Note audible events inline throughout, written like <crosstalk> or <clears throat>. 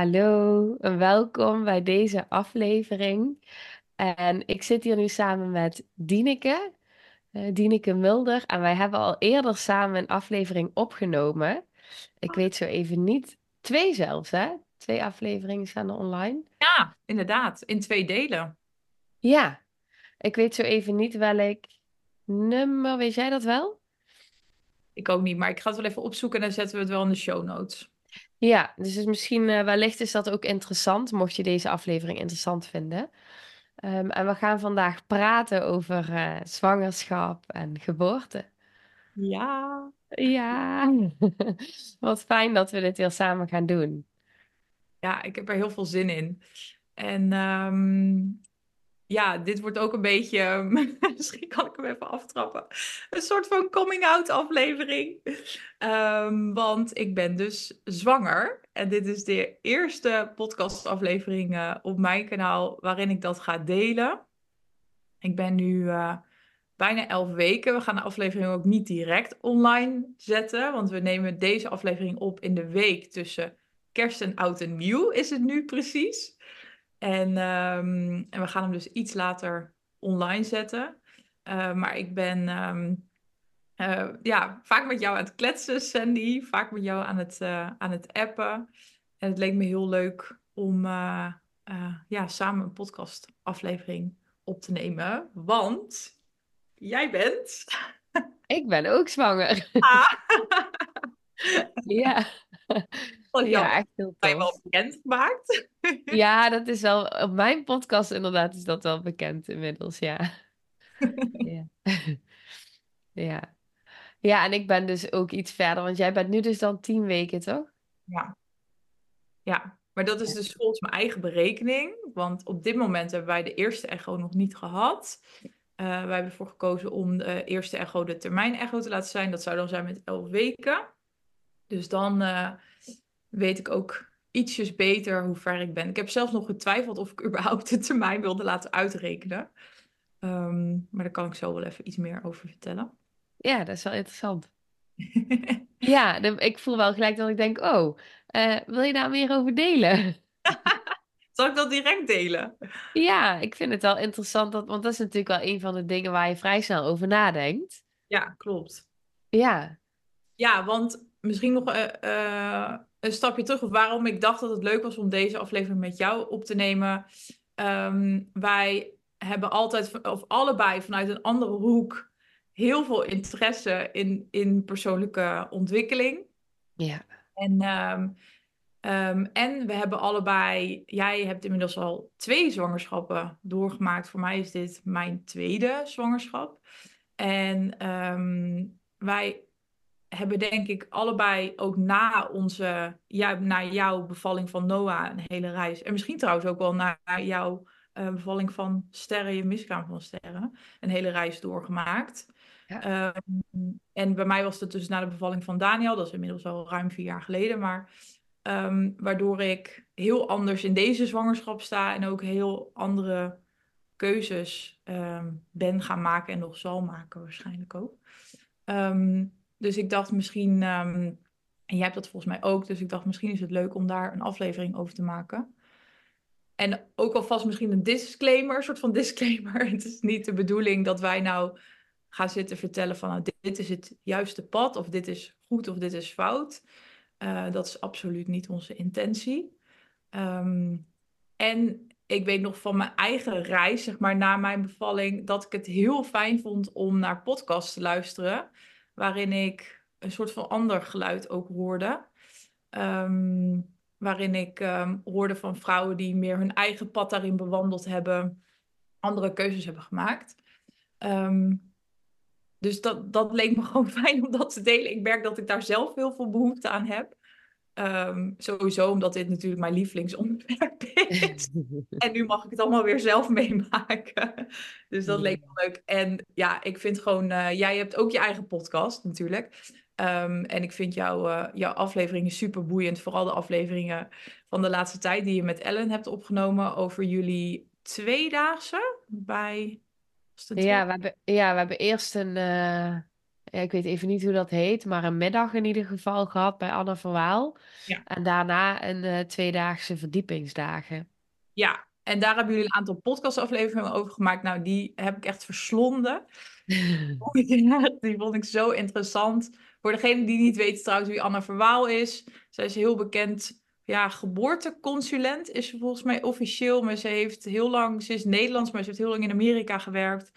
hallo en welkom bij deze aflevering. En ik zit hier nu samen met Dieneke, uh, Dieneke Mulder. En wij hebben al eerder samen een aflevering opgenomen. Ik weet zo even niet, twee zelfs hè? Twee afleveringen staan er online. Ja, inderdaad, in twee delen. Ja, ik weet zo even niet welk nummer, weet jij dat wel? Ik ook niet, maar ik ga het wel even opzoeken en dan zetten we het wel in de show notes. Ja, dus misschien uh, wellicht is dat ook interessant, mocht je deze aflevering interessant vinden. Um, en we gaan vandaag praten over uh, zwangerschap en geboorte. Ja. Ja, <laughs> wat fijn dat we dit weer samen gaan doen. Ja, ik heb er heel veel zin in. En um, ja, dit wordt ook een beetje, <laughs> misschien kan ik hem even aftrappen, een soort van coming-out aflevering. Um, want ik ben dus zwanger. En dit is de eerste podcastaflevering uh, op mijn kanaal waarin ik dat ga delen. Ik ben nu uh, bijna elf weken. We gaan de aflevering ook niet direct online zetten, want we nemen deze aflevering op in de week tussen kerst en oud en nieuw, is het nu precies. En, um, en we gaan hem dus iets later online zetten. Uh, maar ik ben um, uh, ja, vaak met jou aan het kletsen, Sandy. Vaak met jou aan het, uh, aan het appen. En het leek me heel leuk om ja, samen een podcastaflevering op te nemen. Want jij bent. Ik ben ook zwanger. Ah. <laughs> ja. Ja, echt heel tof. wel bekend gemaakt. <laughs> ja, dat is wel... Op mijn podcast inderdaad is dat wel bekend inmiddels, ja. <laughs> ja. <laughs> ja. Ja, en ik ben dus ook iets verder, want jij bent nu dus dan tien weken, toch? Ja. Ja, maar dat is dus volgens mijn eigen berekening. Want op dit moment hebben wij de eerste echo nog niet gehad. Uh, wij hebben ervoor gekozen om de eerste echo de termijn echo te laten zijn. Dat zou dan zijn met elf weken. Dus dan uh, weet ik ook ietsjes beter hoe ver ik ben. Ik heb zelfs nog getwijfeld of ik <laughs> überhaupt de termijn wilde laten uitrekenen. Um, maar daar kan ik zo wel even iets meer over vertellen. Ja, dat is wel interessant. <laughs> ja, de, ik voel wel gelijk dat ik denk, oh, uh, wil je daar meer over delen? <laughs> Zal ik dat direct delen? Ja, ik vind het wel interessant, dat, want dat is natuurlijk wel een van de dingen waar je vrij snel over nadenkt. Ja, klopt. Ja. Ja, want misschien nog uh, uh, een stapje terug, of waarom ik dacht dat het leuk was om deze aflevering met jou op te nemen. Um, wij hebben altijd, of allebei vanuit een andere hoek, heel veel interesse in, in persoonlijke ontwikkeling. Ja. En, um, um, en we hebben allebei, jij hebt inmiddels al twee zwangerschappen doorgemaakt. Voor mij is dit mijn tweede zwangerschap. En wij hebben denk ik allebei ook na onze, ja, na jouw bevalling van Noah een hele reis. En misschien trouwens ook wel na jouw uh, bevalling van Sterren, je miskraam van Sterren, een hele reis doorgemaakt. Ja. Um, en bij mij was het dus na de bevalling van Daniel, dat is inmiddels al ruim vier jaar geleden, maar um, waardoor ik heel anders in deze zwangerschap sta en ook heel andere keuzes um, ben gaan maken en nog zal maken waarschijnlijk ook. Um, dus ik dacht misschien, um, en jij hebt dat volgens mij ook, dus ik dacht misschien is het leuk om daar een aflevering over te maken. En ook alvast misschien een disclaimer, een soort van disclaimer. <laughs> Het is niet de bedoeling dat wij nou gaan zitten vertellen van nou, dit is het juiste pad, of dit is goed of dit is fout. Uh, dat is absoluut niet onze intentie. Um, en ik weet nog van mijn eigen reis, zeg maar, na mijn bevalling, dat ik het heel fijn vond om naar podcasts te luisteren waarin ik een soort van ander geluid ook hoorde. Um, waarin ik um, hoorde van vrouwen die meer hun eigen pad daarin bewandeld hebben, andere keuzes hebben gemaakt. Um, dus dat, dat leek me <laughs> gewoon fijn om dat te delen. Ik merk dat ik daar zelf heel veel behoefte aan heb. Um, sowieso omdat dit natuurlijk mijn lievelingsonderwerp <laughs> is. en nu mag ik het allemaal weer zelf <laughs> meemaken. dus dat leek me leuk. En ja, ik vind gewoon... Uh, jij hebt ook je eigen podcast natuurlijk. Um, en ik vind jou, uh, jouw afleveringen super boeiend. Vooral de afleveringen van de laatste tijd die je met Ellen hebt opgenomen... over jullie tweedaagse bij... Ja we, hebben, ja, we hebben eerst een... Uh ja, ik weet even niet hoe dat heet, maar een middag in ieder geval gehad bij Anne van Waal. Ja. En daarna een uh, tweedaagse verdiepingsdagen. Ja, en daar hebben jullie een aantal podcastafleveringen over gemaakt. Nou, die heb ik echt verslonden. <laughs> <laughs> die vond ik zo interessant. Voor degene die niet weet trouwens wie Anna Verwaal is. Zij is heel bekend ja, geboorteconsulent is ze volgens mij officieel. Maar ze heeft heel lang, ze is Nederlands, maar ze heeft heel lang in Amerika gewerkt.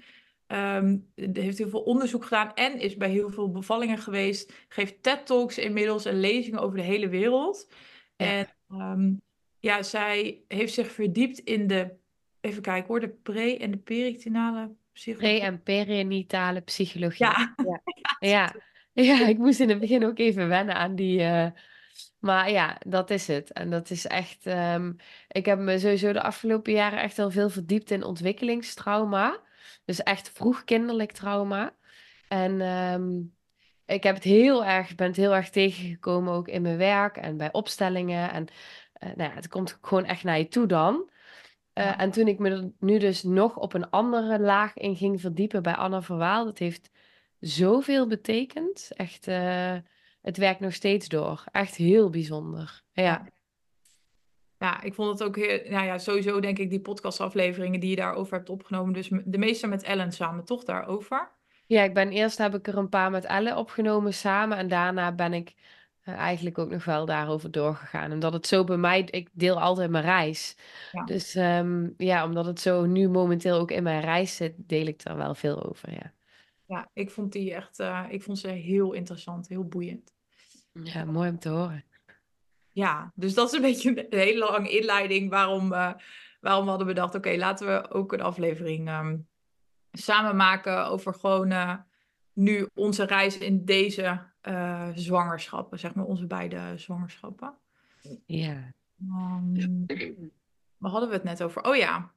Um, heeft heel veel onderzoek gedaan en is bij heel veel bevallingen geweest. Geeft TED-talks inmiddels en lezingen over de hele wereld. En um, ja, zij heeft zich verdiept in de, even kijken hoor, de pre- en de peritinale psychologie. Pre- en perinatale psychologie. Ja. Ja. <laughs> ja. ja. <laughs> ik moest in het begin ook even wennen aan die... Uh... Maar ja, dat is het. En dat is echt. Um, ik heb me sowieso de afgelopen jaren echt al veel verdiept in ontwikkelingstrauma. Dus echt vroeg kinderlijk trauma. En um, ik heb het heel erg, ben het heel erg tegengekomen ook in mijn werk en bij opstellingen. En uh, nou ja, het komt gewoon echt naar je toe dan. Uh, ja. En toen ik me er nu dus nog op een andere laag in ging verdiepen bij Anna Verwaal, dat heeft zoveel betekend. Echt, uh, het werkt nog steeds door. Echt heel bijzonder. Ja. Ja, ik vond het ook heel, nou ja, sowieso denk ik die podcastafleveringen die je daarover hebt opgenomen. Dus de meeste met Ellen samen, toch daarover? Ja, ik ben eerst heb ik er een paar met Ellen opgenomen samen. En daarna ben ik uh, eigenlijk ook nog wel daarover doorgegaan. Omdat het zo bij mij, ik deel altijd mijn reis. Ja. Dus um, ja, omdat het zo nu momenteel ook in mijn reis zit, deel ik er wel veel over. Ja, ja ik vond die echt, uh, ik vond ze heel interessant, heel boeiend. Ja, mooi om te horen. Ja, dus dat is een <laughs> beetje een hele lange inleiding waarom, uh, waarom we hadden bedacht, oké, okay, laten we ook een aflevering um, samen maken over gewoon uh, nu onze reis in deze uh, zwangerschappen, zeg maar onze beide zwangerschappen. Ja. Um, waar hadden we het net over? Oh ja,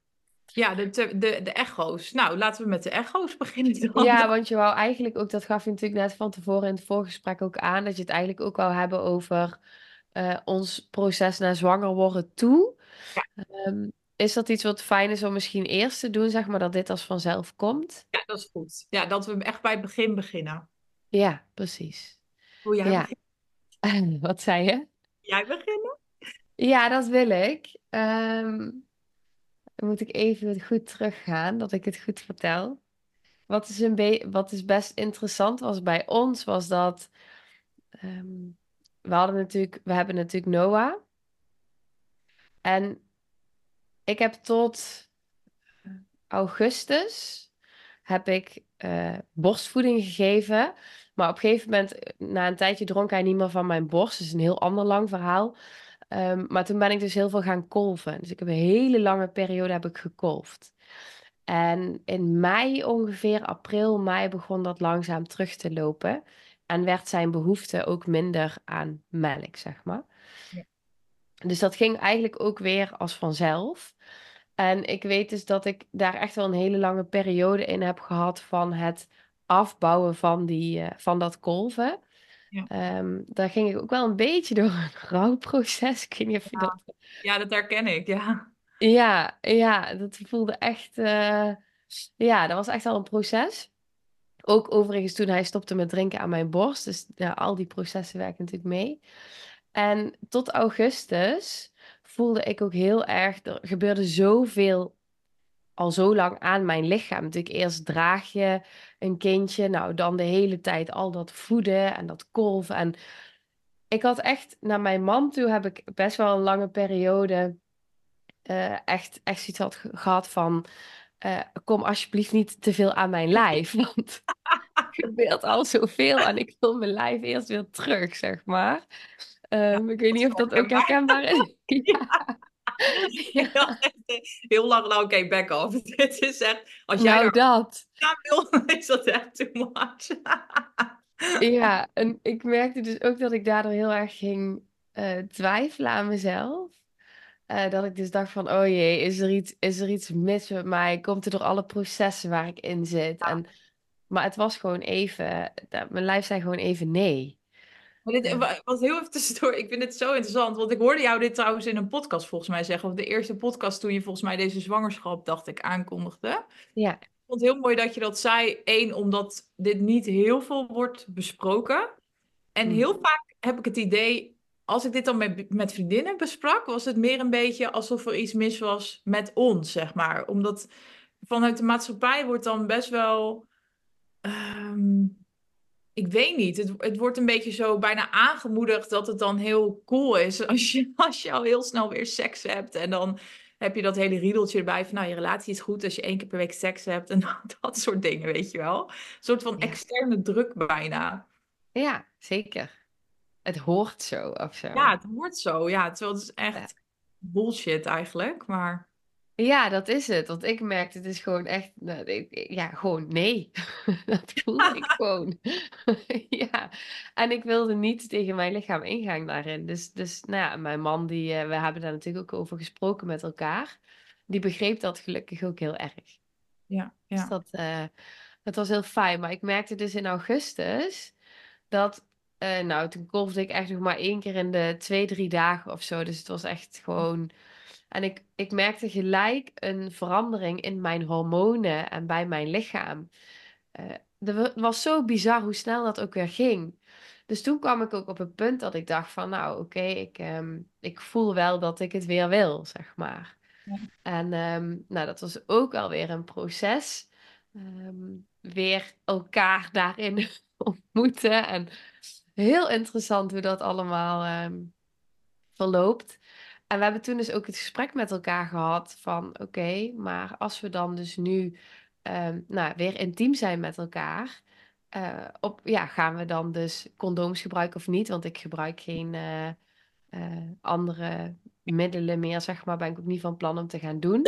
ja, de, de, de echo's. Nou, laten we met de echo's <laughs> beginnen. Dan. Ja, want je wou eigenlijk ook, dat gaf je natuurlijk net van tevoren in het voorgesprek ook aan, dat je het eigenlijk ook wou hebben over uh, ons proces naar zwanger worden toe. Ja. Um, is dat iets wat fijn is om misschien eerst te doen, zeg maar, dat dit als vanzelf komt? Ja, dat is goed. Ja, dat we echt bij het begin beginnen. Ja, precies. Hoe jij ja. <laughs> wat zei je? Jij beginnen? Ja, dat wil ik. Um, dan moet ik even goed teruggaan, dat ik het goed vertel. Wat is, een wat is best interessant was bij ons, was dat... Um, we hadden natuurlijk, we hebben natuurlijk Noah. En ik heb tot augustus heb ik uh, borstvoeding gegeven. Maar op een gegeven moment, na een tijdje, dronk hij niet meer van mijn borst. Dat is een heel ander lang verhaal. Um, maar toen ben ik dus heel veel gaan kolven. Dus ik heb een hele lange periode heb ik gekolfd. En in mei ongeveer, april, mei, begon dat langzaam terug te lopen. En werd zijn behoefte ook minder aan melk, zeg maar. Ja. Dus dat ging eigenlijk ook weer als vanzelf. En ik weet dus dat ik daar echt wel een hele lange periode in heb gehad van het afbouwen van, die, uh, van dat kolven. Ja. Um, daar ging ik ook wel een beetje door een <laughs> rouwproces. Ik weet niet of je ja. dat... Ja, dat herken ik, ja. Ja, ja, dat voelde echt... Uh... Ja, dat was echt al een proces. Ook overigens toen hij stopte met drinken aan mijn borst. Dus al die processen werken natuurlijk mee. En tot augustus voelde ik ook heel erg... Er gebeurde zoveel al zo lang aan mijn lichaam. Natuurlijk eerst draag je een kindje, nou dan de hele tijd al dat voeden en dat kolven. En ik had echt, naar mijn man toe heb ik best wel een lange periode uh, echt, echt zoiets had gehad van, uh, kom alsjeblieft niet te veel aan mijn lijf, <laughs> want er gebeurt al zoveel en ik wil mijn lijf eerst weer terug, zeg maar. Um, ja, ik weet niet of dat ook herkenbaar is. <laughs> <laughs> ja. Ja. Heel lang, nou oké, okay, back off. Dit is echt, als jij nou, dat. wil, dan is dat echt too much. ja, en ik merkte dus ook dat ik daardoor heel erg ging uh, twijfelen aan mezelf. Uh, dat ik dus dacht van, oh jee, is er iets, is er iets mis met mij? Komt er door alle processen waar ik in zit? Ja. En, maar het was gewoon even, mijn lijf zei gewoon even nee. Maar dit was heel even tussendoor. Ik vind het zo interessant. Want ik hoorde jou dit trouwens in een podcast volgens mij zeggen. Of de eerste podcast toen je volgens mij deze zwangerschap, dacht ik, aankondigde. Ja. vond het heel mooi dat je dat zei. Eén, omdat dit niet heel veel wordt besproken. En Hm. heel vaak heb ik het idee, als ik dit dan met, met vriendinnen besprak, was het meer een beetje alsof er iets mis was met ons, zeg maar. Omdat vanuit de maatschappij wordt dan best wel. ehm, ik weet niet. Het, het wordt een beetje zo bijna aangemoedigd dat het dan heel cool is <laughs> als je, als je al heel snel weer seks hebt. En dan heb je dat hele riedeltje erbij van, nou, je relatie is goed als je één keer per week seks hebt. En <laughs> dat soort dingen, weet je wel. Een soort van Ja. externe druk bijna. Ja, zeker. Het hoort zo of zo. Ja, het wordt zo. Ja, terwijl het is Ja. echt bullshit eigenlijk. Maar Ja, dat is het. Want ik merkte, het is gewoon echt, nou, ik- ja, gewoon nee. <laughs> Dat voelde ik <laughs> gewoon. <laughs> Ja, en ik wilde niet tegen mijn lichaam ingaan daarin. Dus, dus nou ja, mijn man, die, eh, we hebben daar natuurlijk ook over gesproken met elkaar. Die begreep dat gelukkig ook heel erg. ja, Dus ja. dat, eh, dat was heel fijn. Maar ik merkte dus in augustus dat, eh, nou, toen golfde ik echt nog maar één keer in de twee, drie dagen of zo. Dus het was echt gewoon. En ik, ik merkte gelijk een verandering in mijn hormonen en bij mijn lichaam. Er wa- was zo bizar hoe snel dat ook weer ging. Dus toen kwam ik ook op het punt dat ik dacht van, nou, oké, ik, ehm, ik voel wel dat ik het weer wil, zeg maar. Ja. En ehm, nou, dat was ook alweer een proces. Ehm, weer elkaar daarin <laughs> ontmoeten. En heel interessant hoe dat allemaal ehm, verloopt. En we hebben toen dus ook het gesprek met elkaar gehad van, oké, maar als we dan dus nu ehm, nou, weer intiem zijn met elkaar, eh, op, ja, gaan we dan dus condooms gebruiken of niet? Want ik gebruik geen eh, eh, andere middelen meer, zeg maar, ben ik ook niet van plan om te gaan doen.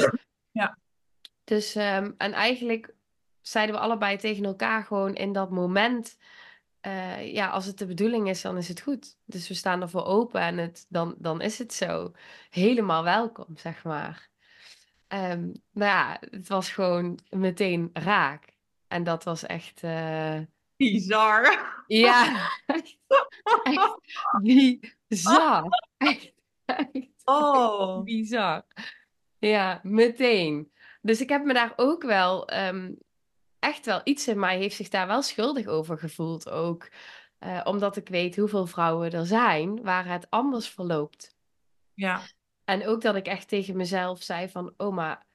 Ja. Dus, ehm, en eigenlijk zeiden we allebei tegen elkaar gewoon in dat moment, eh, ja, als het de bedoeling is, dan is het goed. Dus we staan ervoor open en het, dan, dan is het zo. Helemaal welkom, zeg maar. Ehm, nou ja, het was gewoon meteen raak. En dat was echt, eh, Bizar. ja, echt, <laughs> echt bizar. Echt, echt Oh. bizar. Ja, meteen. Dus ik heb me daar ook wel, ehm, echt wel, iets in mij heeft zich daar wel schuldig over gevoeld ook. Eh, omdat ik weet hoeveel vrouwen er zijn waar het anders verloopt. Ja, En ook dat ik echt tegen mezelf zei van, oma,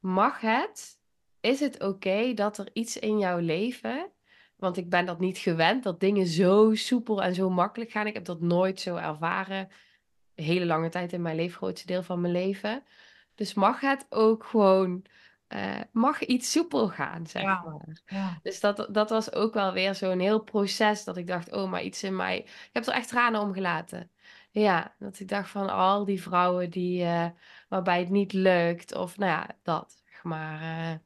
mag het? Is het oké dat er iets in jouw leven, want ik ben dat niet gewend, dat dingen zo soepel en zo makkelijk gaan. Ik heb dat nooit zo ervaren. Een hele lange tijd in mijn leven, grootste deel van mijn leven. Dus mag het ook gewoon, eh, mag iets soepel gaan, zeg Ja. maar. ja. Dus dat, dat was ook wel weer zo'n heel proces dat ik dacht, oh, maar iets in mij. Ik heb er echt tranen om gelaten. Ja, dat ik dacht van al die vrouwen die, eh, waarbij het niet lukt, of nou ja, dat. zeg Maar eh,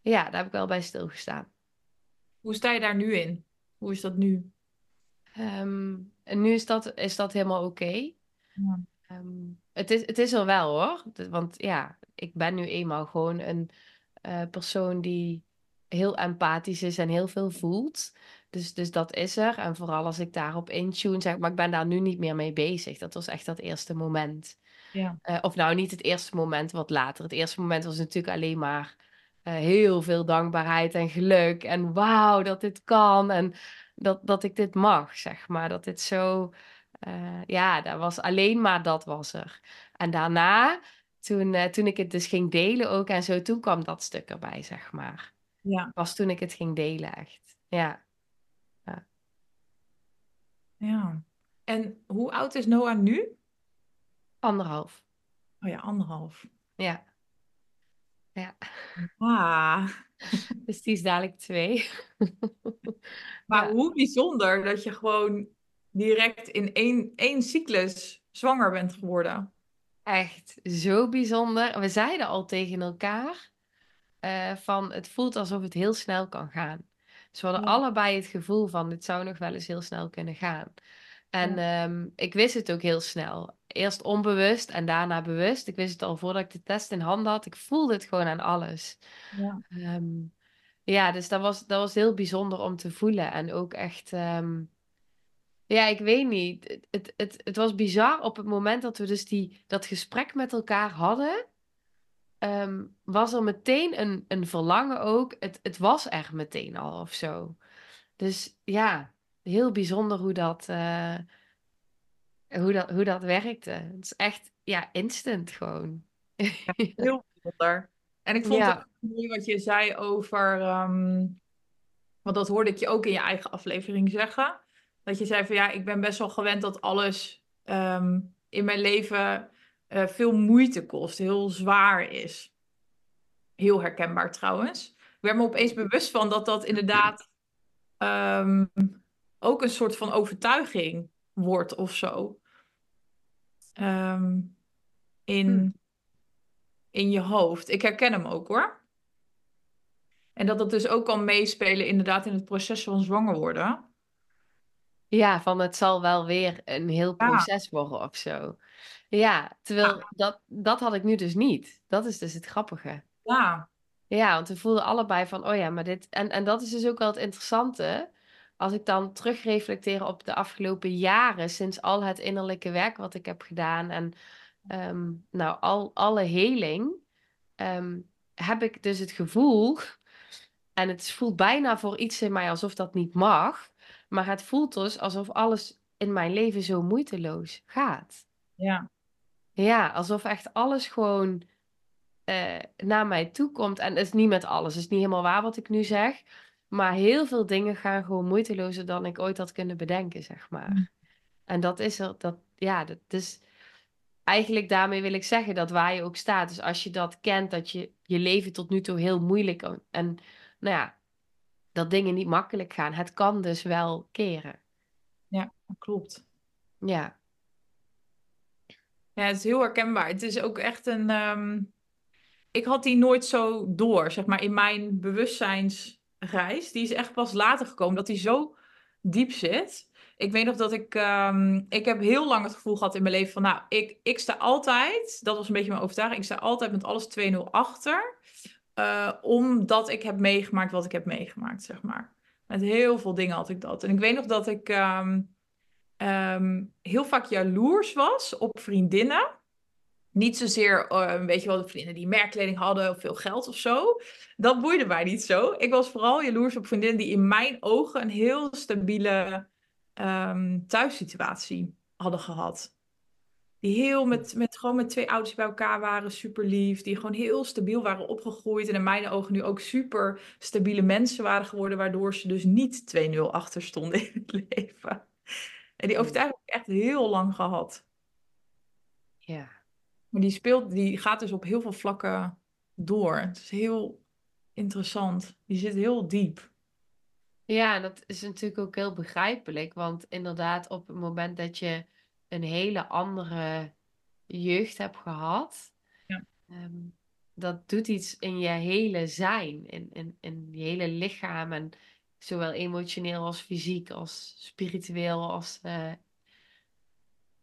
ja, daar heb ik wel bij stilgestaan. Hoe sta je daar nu in? Hoe is dat nu? Ehm, en nu is dat, is dat helemaal oké. Ja. Ehm, het is, het is er wel hoor. Want ja, ik ben nu eenmaal gewoon een eh, persoon die heel empathisch is en heel veel voelt. Dus, dus dat is er. En vooral als ik daarop intune, zeg maar, ik ben daar nu niet meer mee bezig. Dat was echt dat eerste moment. Ja. Eh, of nou, niet het eerste moment, wat later. Het eerste moment was natuurlijk alleen maar eh, heel veel dankbaarheid en geluk. En wauw, dat dit kan. En dat, dat ik dit mag, zeg maar. Dat dit zo... ja, dat was alleen maar dat was er. En daarna, toen, eh, toen ik het dus ging delen ook en zo, toen kwam dat stuk erbij, zeg maar. Ja. Was toen ik het ging delen, echt. Ja, ja. En hoe oud is Noah nu? anderhalf. Oh ja, anderhalf. Ja. Ja, Ah. <laughs> dus die is dadelijk twee. <laughs> Maar Ja. hoe bijzonder dat je gewoon direct in één, één cyclus zwanger bent geworden. Echt zo bijzonder. We zeiden al tegen elkaar eh, van het voelt alsof het heel snel kan gaan. Dus we hadden Ja. allebei het gevoel van dit zou nog wel eens heel snel kunnen gaan. En ehm, ik wist het ook heel snel. Eerst onbewust en daarna bewust. Ik wist het al voordat ik de test in handen had. Ik voelde het gewoon aan alles. Ja. Ehm, ja, dus dat was, dat was heel bijzonder om te voelen. En ook echt, ehm, ja, ik weet niet. Het, het, het, was bizar op het moment dat we dus die, dat gesprek met elkaar hadden. ehm, was er meteen een, een verlangen ook. Het, het was er meteen al of zo. Dus ja, heel bijzonder hoe dat, eh, hoe dat, hoe dat werkte. Het is echt, ja, instant gewoon. Heel bijzonder. En ik vond Ja. het ook mooi wat je zei over, ehm, want dat hoorde ik je ook in je eigen aflevering zeggen. Dat je zei van ja, ik ben best wel gewend dat alles ehm, in mijn leven eh, veel moeite kost, heel zwaar is. Heel herkenbaar trouwens. Ik werd me opeens bewust van dat dat inderdaad ehm, ook een soort van overtuiging wordt of zo. Ehm, in, Hm. in je hoofd. Ik herken hem ook hoor. En dat dat dus ook kan meespelen inderdaad in het proces van zwanger worden. Ja, van het zal wel weer een heel Ja. proces worden of zo. Ja, terwijl dat, dat had ik nu dus niet. Dat is dus het grappige. Ja, Ja, want we voelden allebei van, oh ja, maar dit... En, en dat is dus ook wel het interessante. Als ik dan terugreflecteer op de afgelopen jaren, sinds al het innerlijke werk wat ik heb gedaan en ehm, nou, al, alle heling, ehm, heb ik dus het gevoel, en het voelt bijna voor iets in mij alsof dat niet mag, maar het voelt dus alsof alles in mijn leven zo moeiteloos gaat. ja, Ja, alsof echt alles gewoon eh, naar mij toe komt. En het is niet met alles, het is niet helemaal waar wat ik nu zeg. Maar heel veel dingen gaan gewoon moeitelozer dan ik ooit had kunnen bedenken, zeg maar. Mm. En dat is er, dat, ja, dat is eigenlijk daarmee wil ik zeggen dat waar je ook staat. Dus als je dat kent, dat je je leven tot nu toe heel moeilijk en, en nou ja, dat dingen niet makkelijk gaan. Het kan dus wel keren. ja, dat klopt. Ja, Ja, het is heel herkenbaar. Het is ook echt een. ehm, Ik had die nooit zo door, zeg maar, in mijn bewustzijnsreis. Die is echt pas later gekomen, dat die zo diep zit. Ik weet nog dat ik. ehm, ik heb heel lang het gevoel gehad in mijn leven van. Nou, ik, ik sta altijd. Dat was een beetje mijn overtuiging. Ik sta altijd met alles 2-0 achter. Eh, omdat ik heb meegemaakt wat ik heb meegemaakt, zeg maar. Met heel veel dingen had ik dat. En ik weet nog dat ik. ehm, ehm, heel vaak jaloers was op vriendinnen. Niet zozeer, eh, weet je wel, de vriendinnen die merkkleding hadden of veel geld of zo. Dat boeide mij niet zo. Ik was vooral jaloers op vriendinnen die in mijn ogen een heel stabiele ehm, thuissituatie hadden gehad. Die heel met, met, gewoon met twee ouders bij elkaar waren, super lief. Die gewoon heel stabiel waren opgegroeid. En in mijn ogen nu ook super stabiele mensen waren geworden. Waardoor ze dus niet 2-0 achter stonden in het leven. En die overtuiging heb ik echt heel lang gehad. ja. Maar die speelt, die gaat dus op heel veel vlakken door. Het is heel interessant. Die zit heel diep. Ja, dat is natuurlijk ook heel begrijpelijk, want inderdaad, op het moment dat je een hele andere jeugd hebt gehad, Ja. ehm, dat doet iets in je hele zijn, in, in, in je hele lichaam, en zowel emotioneel als fysiek, als spiritueel, als eh,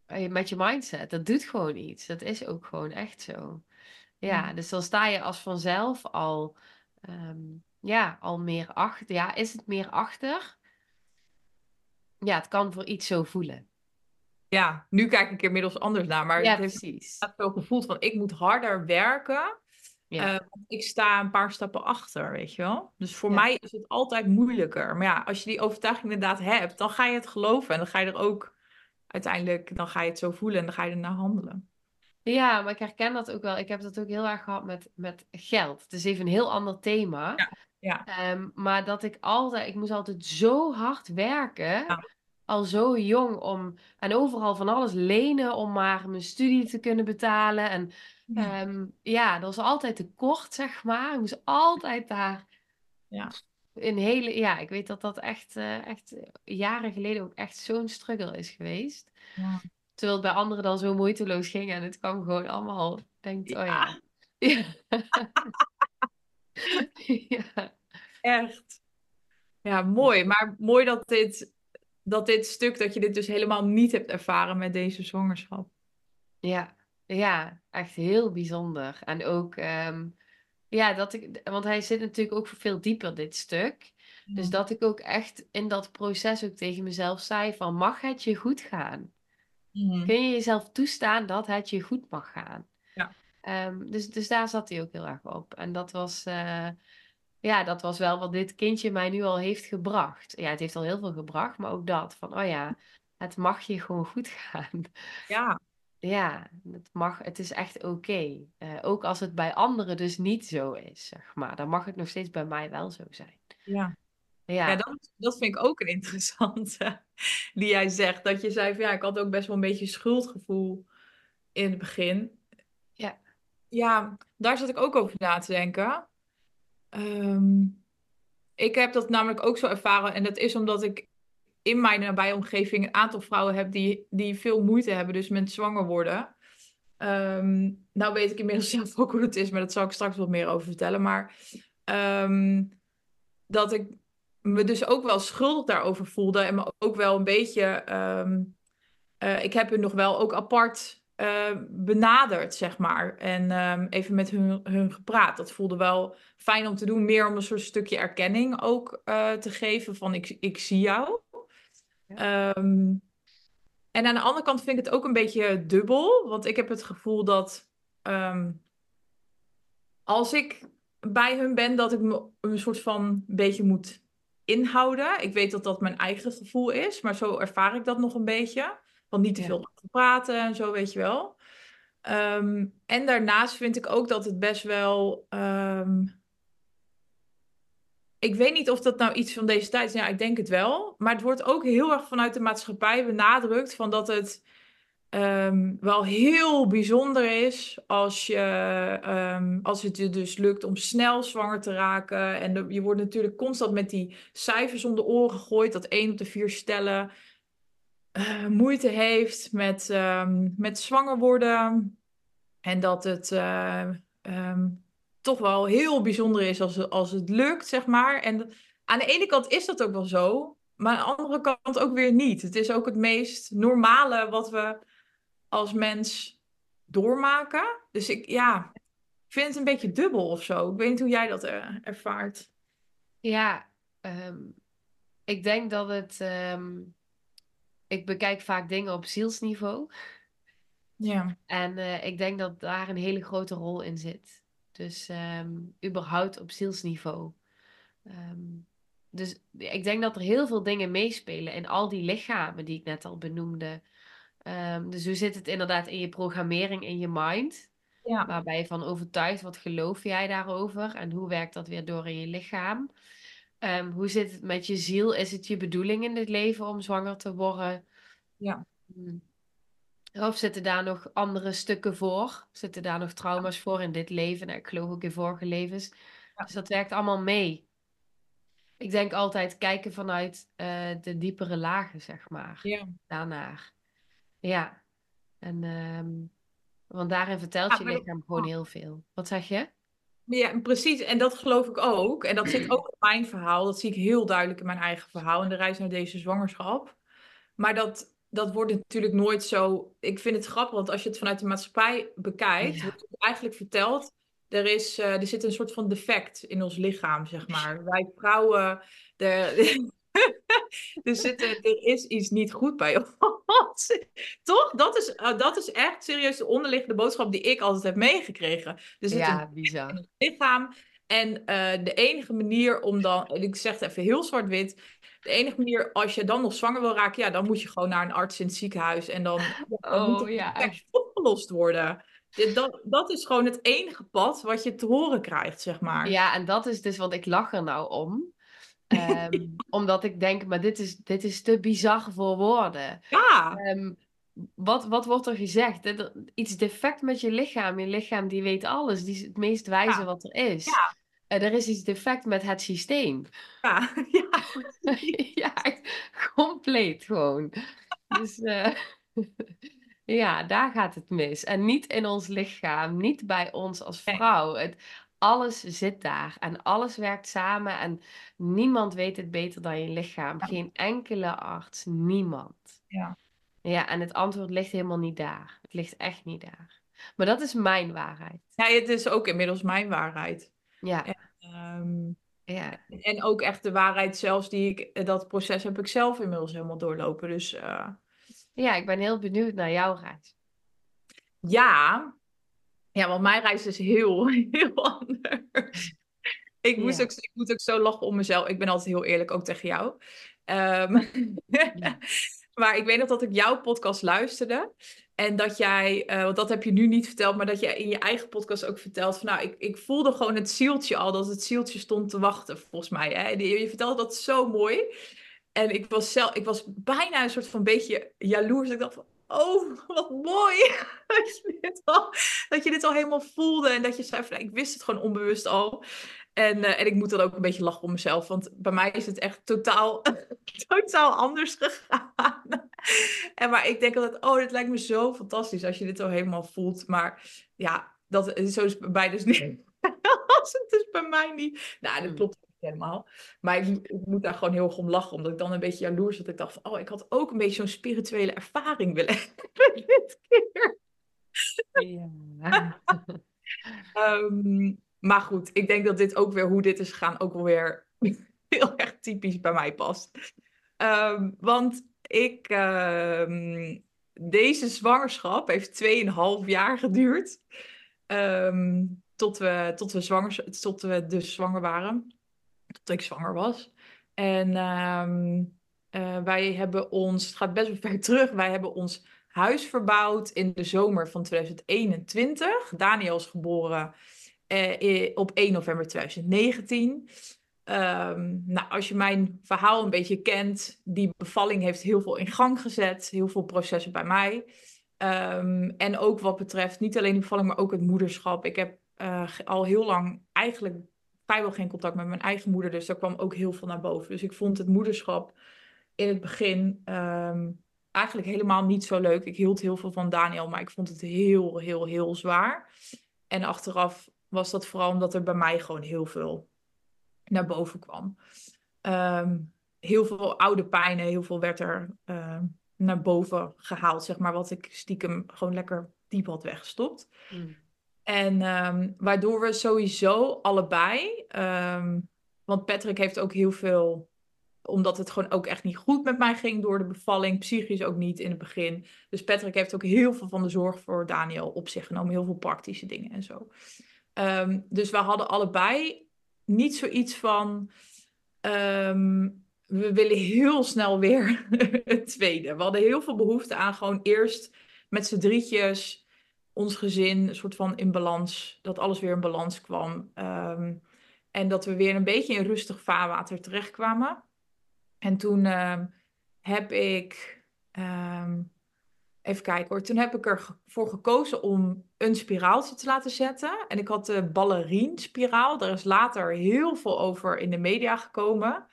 eh, met je mindset. Dat doet gewoon iets. Dat is ook gewoon echt zo. Ja, Ja. dus dan sta je als vanzelf al, ehm, ja, al meer achter. Ja, is het meer achter? Ja, het kan voor iets zo voelen. Ja, nu kijk ik er inmiddels anders naar. Maar Ja, het heeft precies. zo gevoeld van ik moet harder werken. Ja, eh, ik sta een paar stappen achter, weet je wel. Dus voor Ja. mij is het altijd moeilijker. Maar ja, als je die overtuiging inderdaad hebt, dan ga je het geloven. En dan ga je er ook uiteindelijk, dan ga je het zo voelen en dan ga je er naar handelen. ja, maar ik herken dat ook wel. Ik heb dat ook heel erg gehad met, met geld. Het is even een heel ander thema. Ja, ja. Ehm, maar dat ik altijd, ik moest altijd zo hard werken. Ja. Al zo jong om, en overal van alles lenen om maar mijn studie te kunnen betalen. En Ja. Ehm, ja, dat was altijd tekort, zeg maar. Ik moest altijd daar Ja. een hele... Ja, ik weet dat dat echt, eh, echt jaren geleden ook echt zo'n struggle is geweest. Ja. Terwijl het bij anderen dan zo moeiteloos ging en het kwam gewoon allemaal... Denkt, oh. Ja. ja. <laughs> Echt. Ja, mooi. Maar mooi dat dit, dat dit stuk, dat je dit dus helemaal niet hebt ervaren met deze zwangerschap. Ja, ja, echt heel bijzonder. En ook, ehm, ja, dat ik, want hij zit natuurlijk ook veel dieper, dit stuk. Dus dat ik ook echt in dat proces ook tegen mezelf zei van, mag het je goed gaan? Mhm. Kun je jezelf toestaan dat het je goed mag gaan? Ja. Ehm, dus, dus daar zat hij ook heel erg op. En dat was, eh, ja, dat was wel wat dit kindje mij nu al heeft gebracht. Ja, het heeft al heel veel gebracht, maar ook dat. Van, oh ja, het mag je gewoon <laughs> goed gaan. Ja. Ja, het mag, het is echt oké. Eh, ook als het bij anderen dus niet zo is, zeg maar. Dan mag het nog steeds bij mij wel zo zijn. Ja. Ja, ja dat, dat vind ik ook een interessante <laughs> die jij zegt. Dat je zei van ja, ik had ook best wel een beetje schuldgevoel in het begin. Ja. Ja, daar zat ik ook over na te denken. Ehm, ik heb dat namelijk ook zo ervaren. En dat is omdat ik in mijn nabije omgeving een aantal vrouwen heb die, die veel moeite hebben, dus met zwanger worden. Um, nou weet ik inmiddels <laughs> zelf ook hoe het is, maar dat zal ik straks wat meer over vertellen. Maar ehm, dat ik me dus ook wel schuldig daarover voelde en me ook wel een beetje. Uh, ik heb hun nog wel ook apart uh, benaderd, zeg maar. En um, even met hun, hun gepraat. Dat voelde wel fijn om te doen. Meer om een soort stukje erkenning ook uh, te geven van ik, ik zie jou. Ja. Um, en aan de andere kant vind ik het ook een beetje dubbel. Want ik heb het gevoel dat um, als ik bij hun ben, dat ik me een soort van beetje moet inhouden. Ik weet dat dat mijn eigen gevoel is, maar zo ervaar ik dat nog een beetje. Want niet te veel ja. praten en zo, weet je wel. Um, en daarnaast vind ik ook dat het best wel. Um, ik weet niet of dat nou iets van deze tijd is. Ja, ik denk het wel. Maar het wordt ook heel erg vanuit de maatschappij benadrukt van dat het um, wel heel bijzonder is als, je, als het je dus lukt om snel zwanger te raken. En de, je wordt natuurlijk constant met die cijfers om de oren gegooid. Dat één op de vier stellen uh, moeite heeft met, um, met zwanger worden. En dat het uh, um, toch wel heel bijzonder is als, als het lukt, zeg maar. En aan de ene kant is dat ook wel zo, maar aan de andere kant ook weer niet. Het is ook het meest normale wat we als mens doormaken. Dus ik, ja, vind het een beetje dubbel of zo. Ik weet niet hoe jij dat uh, ervaart. Ja, um, ik denk dat het ik bekijk vaak dingen op zielsniveau. Ja. En uh, ik denk dat daar een hele grote rol in zit. Dus um, überhaupt op zielsniveau. Um, dus ik denk dat er heel veel dingen meespelen in al die lichamen die ik net al benoemde. Um, dus hoe zit het inderdaad in je programmering, in je mind? Ja. Waarbij je van overtuigd, wat geloof jij daarover? En hoe werkt dat weer door in je lichaam? Um, hoe zit het met je ziel? Is het je bedoeling in dit leven om zwanger te worden? Ja. Hmm. Of zitten daar nog andere stukken voor? Zitten daar nog trauma's voor in dit leven? Nou, ik geloof ook in vorige levens. Ja. Dus dat werkt allemaal mee. Ik denk altijd kijken vanuit uh, de diepere lagen, zeg maar. Ja. Daarnaar. Ja. En, um, want daarin vertelt je lichaam gewoon heel veel. Wat zeg je? Ja, precies. En dat geloof ik ook. En dat zit ook in mijn verhaal. Dat zie ik heel duidelijk in mijn eigen verhaal. In de reis naar deze zwangerschap. Maar dat, dat wordt natuurlijk nooit zo. Ik vind het grappig, want als je het vanuit de maatschappij bekijkt, ja. wordt het eigenlijk verteld. Er, is, uh, er zit een soort van defect in ons lichaam, zeg maar. Wij vrouwen. De, <laughs> zit, er is iets niet goed bij <laughs> ons. Toch? Dat is, uh, dat is echt serieus de onderliggende boodschap die ik altijd heb meegekregen. Er zit ja, bizar. in het lichaam. En uh, de enige manier om dan, ik zeg het even heel zwart-wit, de enige manier als je dan nog zwanger wil raken, ja, dan moet je gewoon naar een arts in het ziekenhuis en dan, ja, dan oh, moet het ja. opgelost worden. Dat, dat is gewoon het enige pad wat je te horen krijgt, zeg maar. Ja, en dat is dus, want ik lach er nou om. Um, <laughs> omdat ik denk, maar dit is, dit is te bizar voor woorden. Ja. Um, wat, wat wordt er gezegd? Iets defect met je lichaam. Je lichaam die weet alles. Die is het meest wijze ja. wat er is. Ja. Uh, er is iets defect met het systeem. Ja, <laughs> ja. <laughs> ja, compleet gewoon. Dus uh, ja, daar gaat het mis. En niet in ons lichaam, niet bij ons als vrouw. Het, alles zit daar en alles werkt samen en niemand weet het beter dan je lichaam. Geen enkele arts, niemand. Ja. Ja, en het antwoord ligt helemaal niet daar. Het ligt echt niet daar. Maar dat is mijn waarheid. Ja, het is ook inmiddels mijn waarheid. Ja. En, um, ja. en ook echt de waarheid zelfs die ik, dat proces heb ik zelf inmiddels helemaal doorlopen. Dus uh... ja, ik ben heel benieuwd naar jouw reis. Ja, Ja, want mijn reis is heel, <laughs> heel anders. Ik, moest ook, ik moet ook zo lachen om mezelf. Ik ben altijd heel eerlijk, ook tegen jou. <laughs> Um, <laughs> maar ik weet nog dat ik jouw podcast luisterde. En dat jij, uh, want dat heb je nu niet verteld, maar dat jij in je eigen podcast ook vertelt van nou, ik, ik voelde gewoon het zieltje al, dat het zieltje stond te wachten, volgens mij. Hè? Je, je vertelde dat zo mooi. En ik was, zelf, ik was bijna een soort van beetje jaloers. Ik dacht van, oh, wat mooi. <laughs> dat, je dit al, dat je dit al helemaal voelde. En dat je zei van, nou, ik wist het gewoon onbewust al. En, uh, en ik moet dan ook een beetje lachen om mezelf. Want bij mij is het echt totaal, <laughs> totaal anders gegaan. en maar ik denk altijd, oh, dit lijkt me zo fantastisch als je dit al helemaal voelt. Maar ja, dat, zo is het bij mij dus niet. als <laughs> het dus bij mij niet. Nou, dat hmm. klopt helemaal. Maar ik, ik, moet daar gewoon heel erg om lachen, omdat ik dan een beetje jaloers dat ik dacht van, oh, ik had ook een beetje zo'n spirituele ervaring willen <laughs> hebben dit keer. Ja. um, <laughs> maar goed, ik denk dat dit ook weer, hoe dit is gegaan, ook wel weer <laughs> heel erg typisch bij mij past. Um, want ik, um, deze zwangerschap heeft 2,5 jaar geduurd. Um, tot, we, tot, we zwanger, tot we dus zwanger waren tot ik zwanger was. En uh, wij hebben ons, het gaat best wel ver <laughs> terug, wij hebben ons huis verbouwd in de zomer van 2021. Daniel is geboren uh, op 1 november 2019. Um, ehm, nou, als je mijn verhaal een beetje kent, die bevalling heeft heel veel in gang gezet, heel veel processen bij mij. Um, en ook wat betreft niet alleen de bevalling, maar ook het moederschap. Ik heb uh, al heel lang eigenlijk vrijwel geen contact met mijn eigen moeder. Dus daar kwam ook heel veel naar boven. Dus ik vond het moederschap in het begin ehm, eigenlijk helemaal niet zo leuk. Ik hield heel veel van Daniel, maar ik vond het heel, heel, heel zwaar. En achteraf was dat vooral omdat er bij mij gewoon heel veel naar boven kwam. Ehm, heel veel oude pijnen, heel veel werd er ehm, naar boven gehaald, zeg maar, wat ik stiekem gewoon lekker diep had weggestopt. Mm. En um, waardoor we sowieso allebei, um, want Patrick heeft ook heel veel, omdat het gewoon ook echt niet goed met mij ging door de bevalling, psychisch ook niet in het begin. Dus Patrick heeft ook heel veel van de zorg voor Daniel op zich genomen, heel veel praktische dingen en zo. Um, dus we hadden allebei niet zoiets van, we willen heel snel weer <laughs> het tweede. We hadden heel veel behoefte aan gewoon eerst met z'n drietjes ons gezin een soort van in balans, dat alles weer in balans kwam. Ehm, en dat we weer een beetje in rustig vaarwater terechtkwamen. En toen ehm, heb ik, ehm, even kijken hoor, toen heb ik ervoor gekozen om een spiraaltje te laten zetten. En ik had de ballerien-spiraal. Daar is later heel veel over in de media gekomen.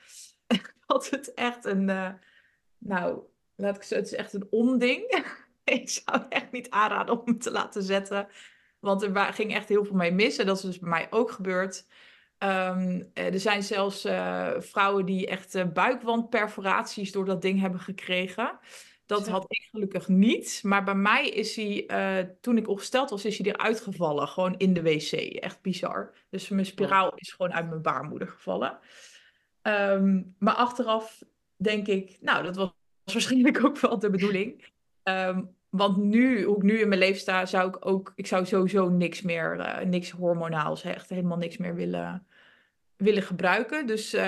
<laughs> dat het echt een, uh, nou, laat ik zo, het is echt een onding. <laughs> <laughs> ik zou echt niet aanraden om hem te laten zetten. Want er ging echt heel veel mee mis. En dat is dus bij mij ook gebeurd. Ehm, eh, er zijn zelfs uh, vrouwen die echt uh, buikwandperforaties door dat ding hebben gekregen. Dat had ik gelukkig niet. Maar bij mij is hij, toen ik opgesteld was, is hij eruit gevallen. Gewoon in de wc. Echt bizar. Dus mijn spiraal is gewoon uit mijn baarmoeder gevallen. Um, maar achteraf denk ik, nou, dat was <laughs> waarschijnlijk ook wel de bedoeling. Um, want nu, hoe ik nu in mijn leven sta, zou ik ook, ik zou sowieso niks meer, uh, niks hormonaals, echt helemaal niks meer willen, willen gebruiken. Dus uh,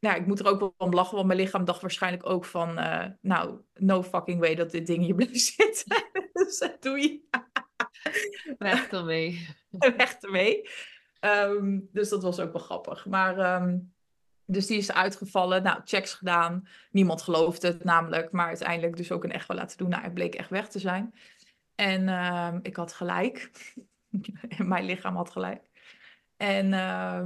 nou, ik moet er ook wel om lachen, want mijn lichaam dacht waarschijnlijk ook van, uh, nou, no fucking way dat dit ding hier <laughs> blijft zitten. dus dat doe je. Weg ermee. <laughs> Weg ermee. Um, dus dat was ook wel grappig. Maar um, dus die is uitgevallen. Nou, checks gedaan. Niemand geloofde het namelijk. Maar uiteindelijk dus ook een echo laten doen. Nou, hij bleek echt weg te zijn. En uh, ik had gelijk. <laughs> Mijn lichaam had gelijk. En, uh,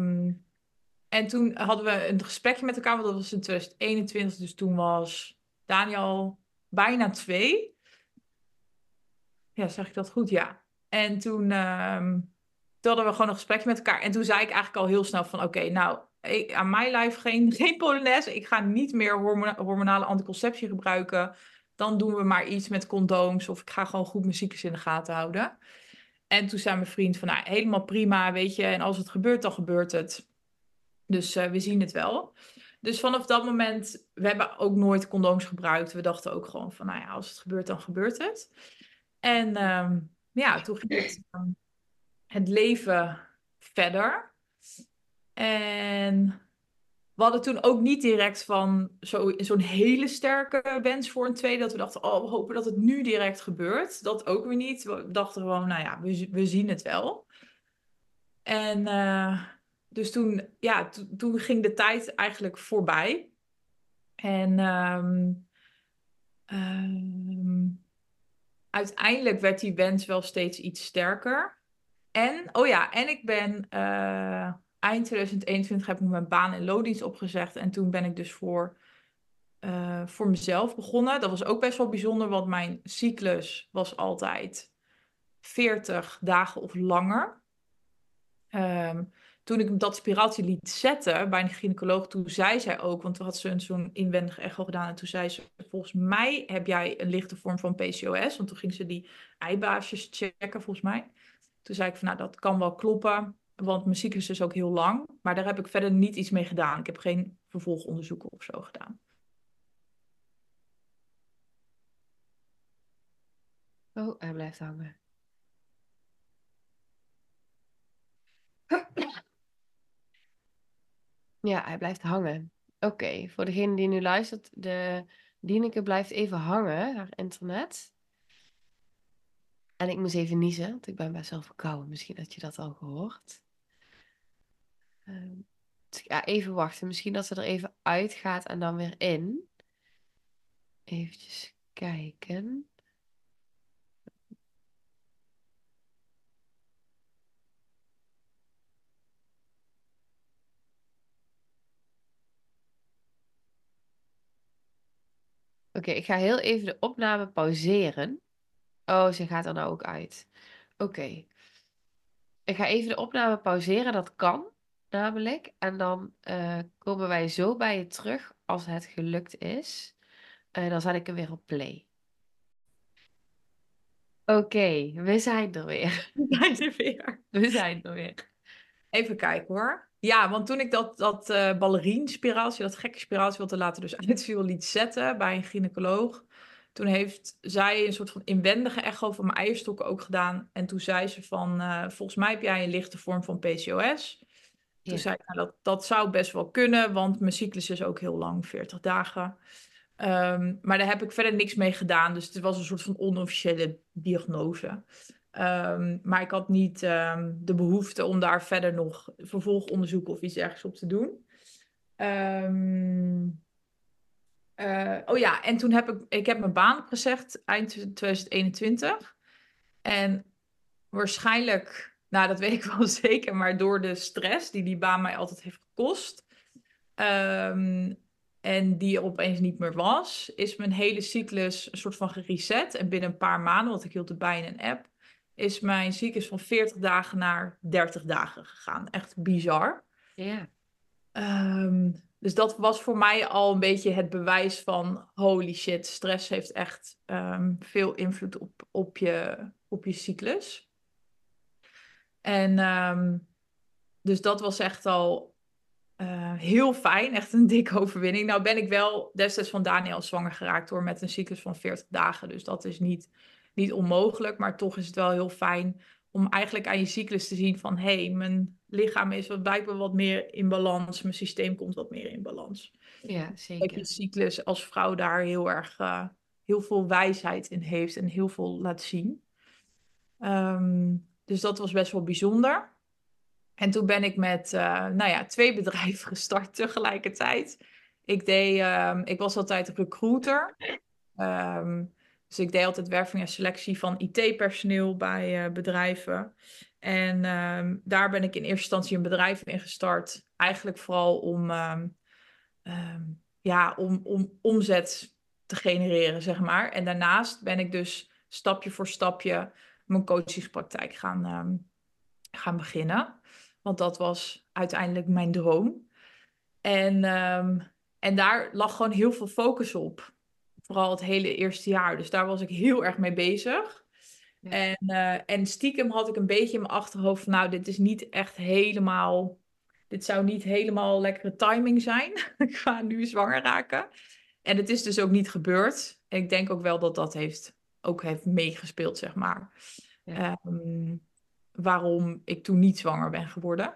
en toen hadden we een gesprekje met elkaar. Want dat was in 2021. Dus toen was Daniel bijna twee. Ja, zeg ik dat goed? Ja. En toen, uh, toen hadden we gewoon een gesprekje met elkaar. En toen zei ik eigenlijk al heel snel van... Oké, nou aan mijn lijf geen, <laughs> geen Polonaise. Ik ga niet meer hormonale anticonceptie gebruiken. Dan doen we maar iets met condooms. Of ik ga gewoon goed mijn ziektes in de gaten houden. En toen zei mijn vriend van, nou, helemaal prima, weet je. En als het gebeurt, dan gebeurt het. Dus uh, we zien het wel. Dus vanaf dat moment, we hebben ook nooit condooms gebruikt. We dachten ook gewoon van, nou ja, als het gebeurt, dan gebeurt het. En um, ja, toen ging het... Um, het leven verder. En we hadden toen ook niet direct van zo'n hele sterke wens voor een tweede. Dat we dachten, oh, we hopen dat het nu direct gebeurt. Dat ook weer niet. We dachten gewoon, nou ja, we, we zien het wel. En uh, dus toen, ja, toen ging de tijd eigenlijk voorbij. En um, um, uiteindelijk werd die wens wel steeds iets sterker. En, oh ja, en ik ben uh, eind 2021 heb ik mijn baan in loondienst opgezegd. En toen ben ik dus voor, uh, voor mezelf begonnen. Dat was ook best wel bijzonder, want mijn cyclus was altijd 40 dagen of langer. Um, toen ik dat spiraaltje liet zetten bij een gynaecoloog, toen zei zij ook, want toen had ze zo'n inwendige echo gedaan en toen zei ze, volgens mij heb jij een lichte vorm van PCOS, want toen ging ze die eibaasjes checken volgens mij. Toen zei ik van, nou dat kan wel kloppen, want mijn cyclus is ook heel lang, maar daar heb ik verder niet iets mee gedaan. Ik heb geen vervolgonderzoeken of zo gedaan. Oh, hij blijft hangen. Ja, hij blijft hangen. Oké, voor degene die nu luistert, de Dieneke blijft even hangen, haar internet. En ik moest even niezen, want ik ben best wel verkouden. Misschien had je dat al gehoord. Uh, ja, even wachten. Misschien dat ze er even uitgaat en dan weer in. Even kijken. Oké, ik ga heel even de opname pauzeren. Oh, ze gaat er nou ook uit. Oké. Ik ga even de opname pauzeren, dat kan namelijk. En dan uh, komen wij zo bij je terug als het gelukt is. Uh, dan zet ik hem weer op play. Oké, we zijn er weer. <laughs> We zijn er weer. We zijn er weer. Even kijken hoor. Ja, want toen ik dat, dat uh, eh, ballerien-spiraaltje, dat gekke spiraaltje wat er later dus <laughs> uitviel, liet zetten bij een gynaecoloog. Toen heeft zij een soort van inwendige echo van mijn eierstokken ook gedaan. En toen zei ze van, uh, volgens mij heb jij een lichte vorm van PCOS. Toen zei ik, nou, dat, dat zou best wel kunnen, want mijn cyclus is ook heel lang, 40 dagen. Um, maar daar heb ik verder niks mee gedaan. Dus het was een soort van onofficiële diagnose. Um, maar ik had niet um, de behoefte om daar verder nog vervolgonderzoek of iets ergens op te doen. Uh, oh ja, en toen heb ik, ik heb mijn baan opgezegd eind 2021. En waarschijnlijk, nou dat weet ik <laughs> wel zeker, maar door de stress die die baan mij altijd heeft gekost. en die er opeens niet meer was, is mijn hele cyclus een soort van gereset. En binnen een paar maanden, want ik hield het bij in een app, is mijn cyclus van 40 dagen naar 30 dagen gegaan. Echt bizar. Ja. Um, dus dat was voor mij al een beetje het bewijs van holy shit, stress heeft echt um, veel invloed op, op, je, op je cyclus. En um, dus dat was echt al uh, heel fijn, echt een dikke <laughs> overwinning. Nou ben ik wel destijds van Daniel zwanger geraakt door met een cyclus van 40 dagen. Dus dat is niet niet onmogelijk, maar toch is het wel heel fijn om eigenlijk aan je cyclus te zien van hé, hey, mijn lichaam is wat blijkbaar wat meer in balans, mijn systeem komt wat meer in balans. Ja, zeker. Dat je cyclus als vrouw daar heel erg uh, heel veel wijsheid in heeft en heel veel laat zien. Um, dus dat was best wel bijzonder. En toen ben ik met uh, nou ja, twee <laughs> bedrijven gestart tegelijkertijd. Ik, deed, um, ik was altijd recruiter. Um, dus ik deed altijd werving en selectie van IT-personeel bij uh, bedrijven. En um, daar ben ik in eerste instantie een bedrijf in gestart. Eigenlijk vooral om, um, ja, om, om omzet te genereren, zeg maar. En daarnaast ben ik dus stapje voor stapje mijn coachingspraktijk gaan, gaan beginnen. Want dat was uiteindelijk mijn droom. En, en daar lag gewoon heel veel focus op. Vooral het hele eerste jaar. Dus daar was ik heel erg mee bezig. En, uh, en stiekem had ik een beetje in mijn achterhoofd van, nou, dit is niet echt helemaal, dit zou niet helemaal lekkere timing zijn. <laughs> ik ga nu zwanger raken. En het is dus ook niet gebeurd. En ik denk ook wel dat dat heeft, ook heeft meegespeeld, zeg maar. Ja. Um, waarom ik toen niet zwanger ben geworden.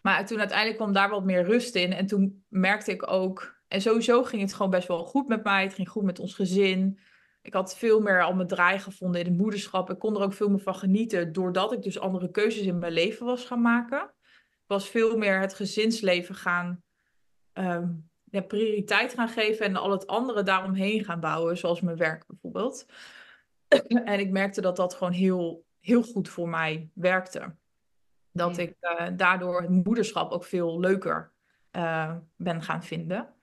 Maar toen uiteindelijk kwam daar wat meer rust in. En toen merkte ik ook. En sowieso ging het gewoon best wel goed met mij. Het ging goed met ons gezin. Ik had veel meer al mijn draai gevonden in het moederschap. Ik kon er ook veel meer van genieten. Doordat ik dus andere keuzes in mijn leven was gaan maken. Ik was veel meer het gezinsleven gaan. Um, ja, prioriteit gaan geven. En al het andere daaromheen gaan bouwen. Zoals mijn werk bijvoorbeeld. <clears throat> en ik merkte dat dat gewoon heel, heel goed voor mij werkte. Dat ik uh, daardoor het moederschap ook veel leuker uh, ben gaan vinden.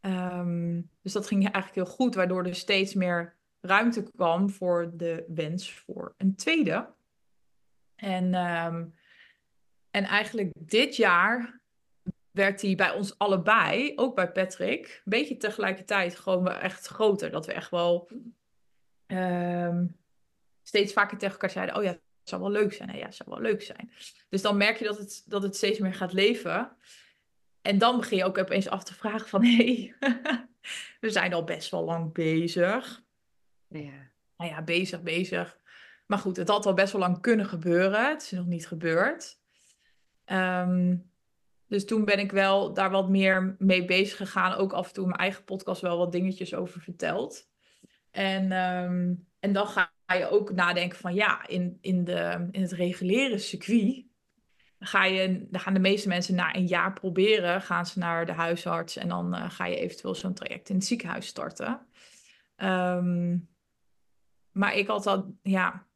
Um, dus dat ging eigenlijk heel goed, waardoor er steeds meer ruimte kwam voor de wens voor een tweede. En, um, en eigenlijk dit jaar werd die bij ons allebei, ook bij Patrick, een beetje tegelijkertijd gewoon echt groter. Dat we echt wel um, steeds vaker tegen elkaar zeiden: Oh ja, zou wel leuk zijn. ja, het zou wel leuk zijn. Dus dan merk je dat het, dat het steeds meer gaat leven. En dan begin je ook opeens af te vragen van... hé, <laughs> hey, <laughs> we zijn al best wel lang bezig. Ja. Nou ja, bezig, bezig. Maar goed, het had al best wel lang kunnen gebeuren. Het is nog niet gebeurd. Um, dus toen ben ik wel daar wat meer mee bezig gegaan. Ook af en toe mijn eigen podcast wel wat dingetjes over verteld. En, um, en dan ga je ook nadenken van ja, in, in, de, in het reguliere circuit ga je, dan gaan de meeste mensen na een jaar proberen, gaan ze naar de huisarts en dan uh, ga je eventueel zo'n traject in het ziekenhuis starten. Um, maar ik had, dat, ja,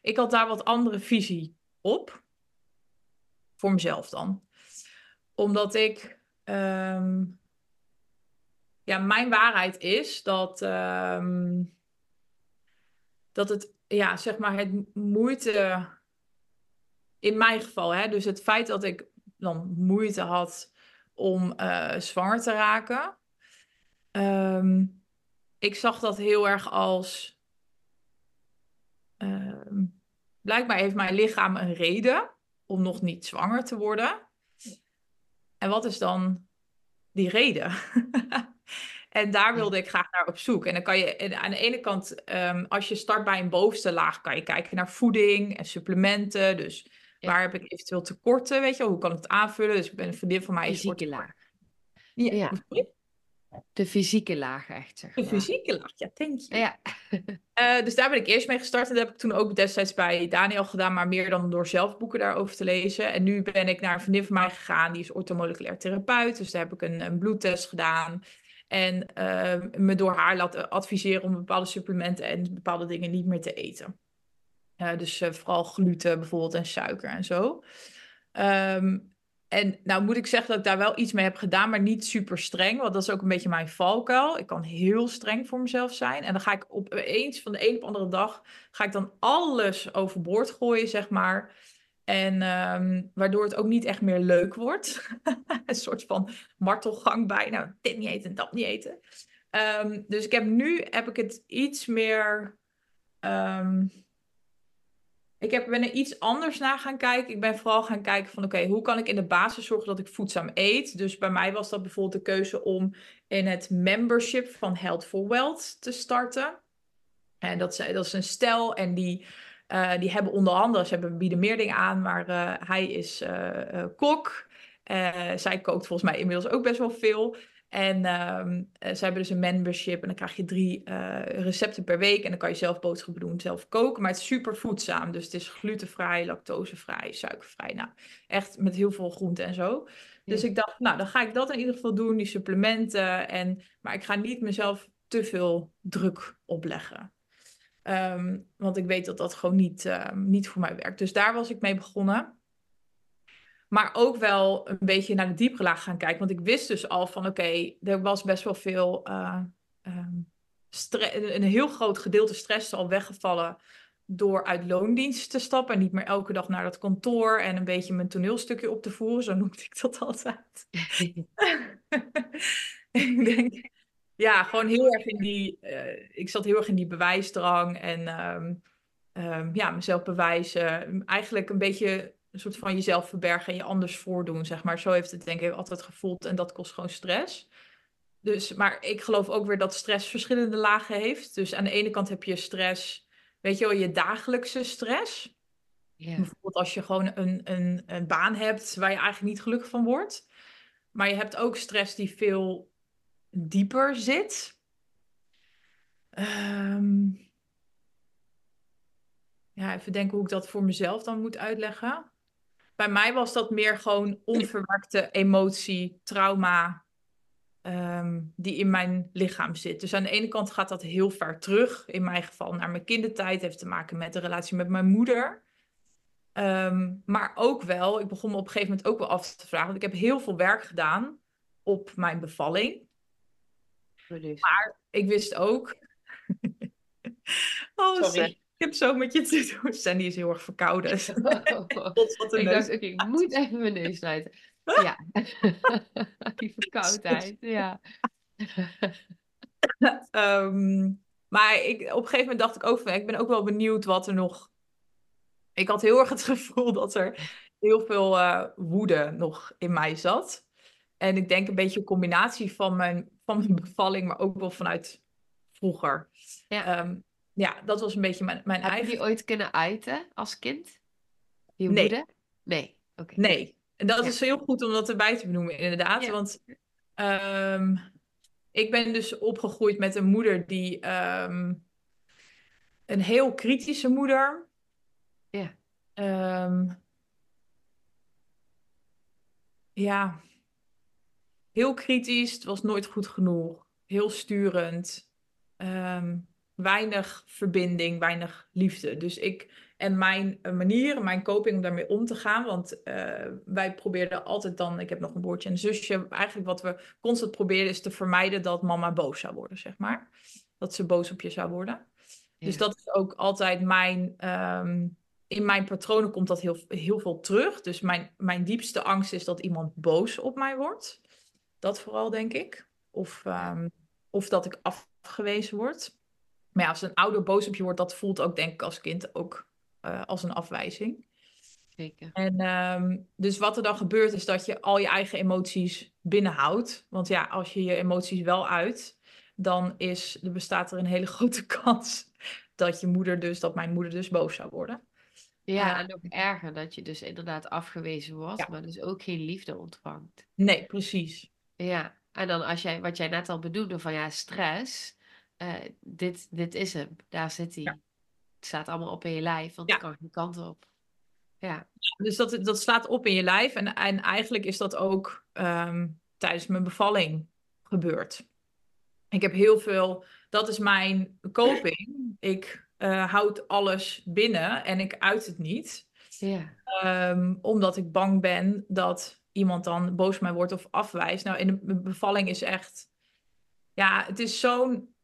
ik had daar wat andere visie op. Voor mezelf dan. Omdat ik. Um, ja, mijn waarheid is dat. Um, dat het, ja, zeg maar, het moeite, in mijn geval, hè, dus het feit dat ik dan moeite had om uh, zwanger te raken, um, ik zag dat heel erg als, blijkbaar heeft mijn lichaam een reden om nog niet zwanger te worden. En wat is dan die reden? <laughs> En daar wilde ik graag naar op zoek. En dan kan je aan de ene kant, ehm, als je start bij een bovenste laag, kan je kijken naar voeding en supplementen. Dus waar heb ik eventueel tekorten, weet je Hoe kan ik het aanvullen? Dus ik ben een vriendin van mij. Fysieke laag. Ja. ja. De fysieke laag echt, zeg De fysieke laag, ja, thank you. Ja. uh, <laughs> dus daar ben ik eerst mee gestart. En dat heb ik toen ook destijds bij Daniel gedaan, maar meer dan door zelf boeken daarover te lezen. En nu ben ik naar een vriendin van mij gegaan, die is orthomoleculair therapeut. Dus daar heb ik een, een bloedtest gedaan. En uh, me door haar laten adviseren om bepaalde supplementen en bepaalde dingen niet meer te eten. Uh, dus uh, vooral gluten bijvoorbeeld en suiker en zo. Um, en nou moet ik zeggen dat ik daar wel iets mee heb gedaan, maar niet super streng. Want dat is ook een beetje mijn valkuil. Ik kan heel streng voor mezelf zijn. En dan ga ik opeens van de een op de andere dag, ga ik dan alles overboord gooien, zeg maar. En um, waardoor het ook niet echt meer leuk wordt. <laughs> een soort van martelgang bijna. Dit niet eten, dat niet eten. Um, dus ik heb nu heb ik het iets meer. Um, ik heb, ben er iets anders naar gaan kijken. Ik ben vooral gaan kijken van oké, hoe kan ik in de basis zorgen dat ik voedzaam eet? Dus bij mij was dat bijvoorbeeld de keuze om in het membership van Health for Wealth te starten. En dat is, dat is een stel en die uh, die hebben onder andere, ze hebben, bieden meer dingen aan, maar uh, hij is uh, kok. zij kookt volgens mij inmiddels ook best wel veel. En um, ze hebben dus een membership en dan krijg je drie recepten per week. En dan kan je zelf boodschappen doen, zelf koken. Maar het is super voedzaam. Dus het is glutenvrij, lactosevrij, suikervrij. Nou, echt met heel veel groenten en zo. Dus ik dacht, nou, dan ga ik dat in ieder geval doen, die supplementen. En, maar ik ga niet mezelf te veel druk opleggen. Um, want ik weet dat dat gewoon niet, uh, niet voor mij werkt. Dus daar was ik mee begonnen. Maar ook wel een beetje naar de diepere laag gaan kijken. Want ik wist dus al van oké, er was best wel veel. Uh, een heel groot gedeelte stress al weggevallen. Door uit loondienst te stappen. En niet meer elke dag naar dat kantoor. En een beetje mijn toneelstukje op te voeren. Zo noemde ik dat altijd. <laughs> ik denk, ja, gewoon heel erg in die. Uh, ik zat heel erg in die bewijsdrang en um, um, ja, mezelf bewijzen. Eigenlijk een beetje een soort van jezelf verbergen en je anders voordoen, zeg maar. Zo heeft het denk ik altijd gevoeld en dat kost gewoon stress. Dus, maar ik geloof ook weer dat stress verschillende lagen heeft. Dus aan de ene kant heb je stress, weet je wel, je dagelijkse stress. Bijvoorbeeld als je gewoon een, een, een baan hebt waar je eigenlijk niet gelukkig van wordt. Maar je hebt ook stress die veel dieper zit. Ehm, ja, even denken hoe ik dat voor mezelf dan moet uitleggen. Bij mij was dat meer gewoon onverwerkte emotie, trauma, ehm, die in mijn lichaam zit. Dus aan de ene kant gaat dat heel ver terug. In mijn geval naar mijn kindertijd. Heeft te maken met de relatie met mijn moeder. Ehm, maar ook wel, ik begon me op een gegeven moment ook wel af te vragen. Want ik heb heel veel werk gedaan op mijn bevalling. Maar ik wist ook. <laughs> oh, Sorry. Ik heb zo met je te doen. <laughs> Sandy is heel erg verkouden. <laughs> <laughs> ik dacht, ik moet even mijn neus sluiten. Ja, die verkoudheid, ja. Ehm, maar ik, op een gegeven moment dacht ik ook van, ik ben ook wel benieuwd wat er nog... Ik had heel erg het gevoel dat er heel veel uh, woede nog in mij zat. En ik denk een beetje een combinatie van mijn, van mijn bevalling, maar ook wel vanuit vroeger. Ja. Ehm, ja, dat was een beetje mijn, mijn Heb eigen... je die ooit kunnen uiten als kind? Je nee. Moeder? Nee. Oké. Nee. En dat is heel goed om dat erbij te benoemen, inderdaad. Want um, ik ben dus opgegroeid met een moeder die... Um, een heel kritische moeder. Ja. Um, ja. Heel kritisch. Het was nooit goed genoeg. Heel sturend. Um, weinig verbinding, weinig liefde. Dus ik en mijn manier, mijn coping om daarmee om te gaan. Want uh, wij probeerden altijd dan, ik heb nog een broertje en een zusje. Eigenlijk wat we constant probeerden is te vermijden dat mama boos zou worden, zeg maar. Dat ze boos op je zou worden. Dus dat is ook altijd mijn. Um, in mijn patronen komt dat heel, heel veel terug. Dus mijn, mijn diepste angst is dat iemand boos op mij wordt. Dat vooral, denk ik. Of, um, of dat ik afgewezen word. Maar ja, als een ouder boos op je wordt, dat voelt ook denk ik als kind ook uh, als een afwijzing. Zeker. En um, dus wat er dan gebeurt is dat je al je eigen emoties binnenhoudt. Want ja, als je je emoties wel uit, dan is, er bestaat er een hele <laughs> grote kans dat je moeder dus, dat mijn moeder dus boos zou worden. Ja, uh, en nog erger dat je dus inderdaad afgewezen wordt, ja. maar dus ook geen liefde ontvangt. Nee, precies. Ja, en dan als jij, wat jij net al bedoelde van ja, stress, uh, dit, dit is hem, daar zit hij. Ja. Het staat allemaal op in je lijf, want ja. het kan geen kant op. Ja. Dus dat, dat slaat op in je lijf en, en eigenlijk is dat ook um, tijdens mijn bevalling gebeurd. Ik heb heel veel, dat is mijn coping. Ik uh, houd alles binnen en ik uit het niet. Ja. Um, omdat ik bang ben dat iemand dan boos op mij wordt of afwijst. Nou, in de bevalling is echt, ja, het is zo'n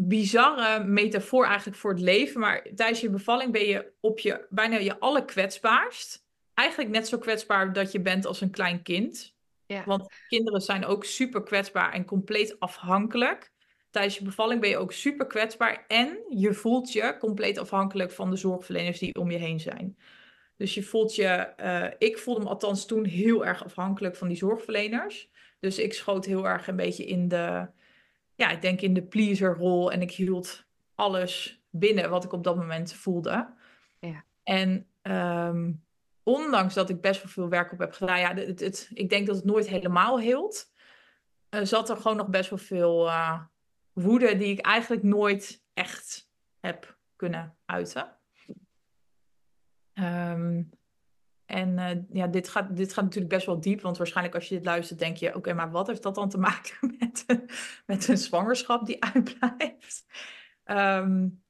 bizarre metafoor eigenlijk voor het leven. Maar tijdens je bevalling ben je op je bijna je alle kwetsbaarst. Eigenlijk net zo kwetsbaar dat je bent als een klein kind. Ja. Want kinderen zijn ook super kwetsbaar en compleet afhankelijk. Tijdens je bevalling ben je ook super kwetsbaar en je voelt je compleet afhankelijk van de zorgverleners die om je heen zijn. Dus je voelt je, uh, ik voelde me althans toen heel erg afhankelijk van die zorgverleners. Dus ik schoot heel erg een beetje in de, ja, ik denk in de pleaser-rol en ik hield alles binnen wat ik op dat moment voelde. Ja. En um, ondanks dat ik best wel veel werk op heb gedaan, ja, het, het, ik denk dat het nooit helemaal hield, uh, zat er gewoon nog best wel veel uh, woede die ik eigenlijk nooit echt heb kunnen uiten. Um, en uh, ja, dit gaat, dit gaat natuurlijk best wel diep, want waarschijnlijk als je dit luistert, denk je: oké, okay, maar wat heeft dat dan te <laughs> maken met, met een zwangerschap die <laughs> uitblijft? Um,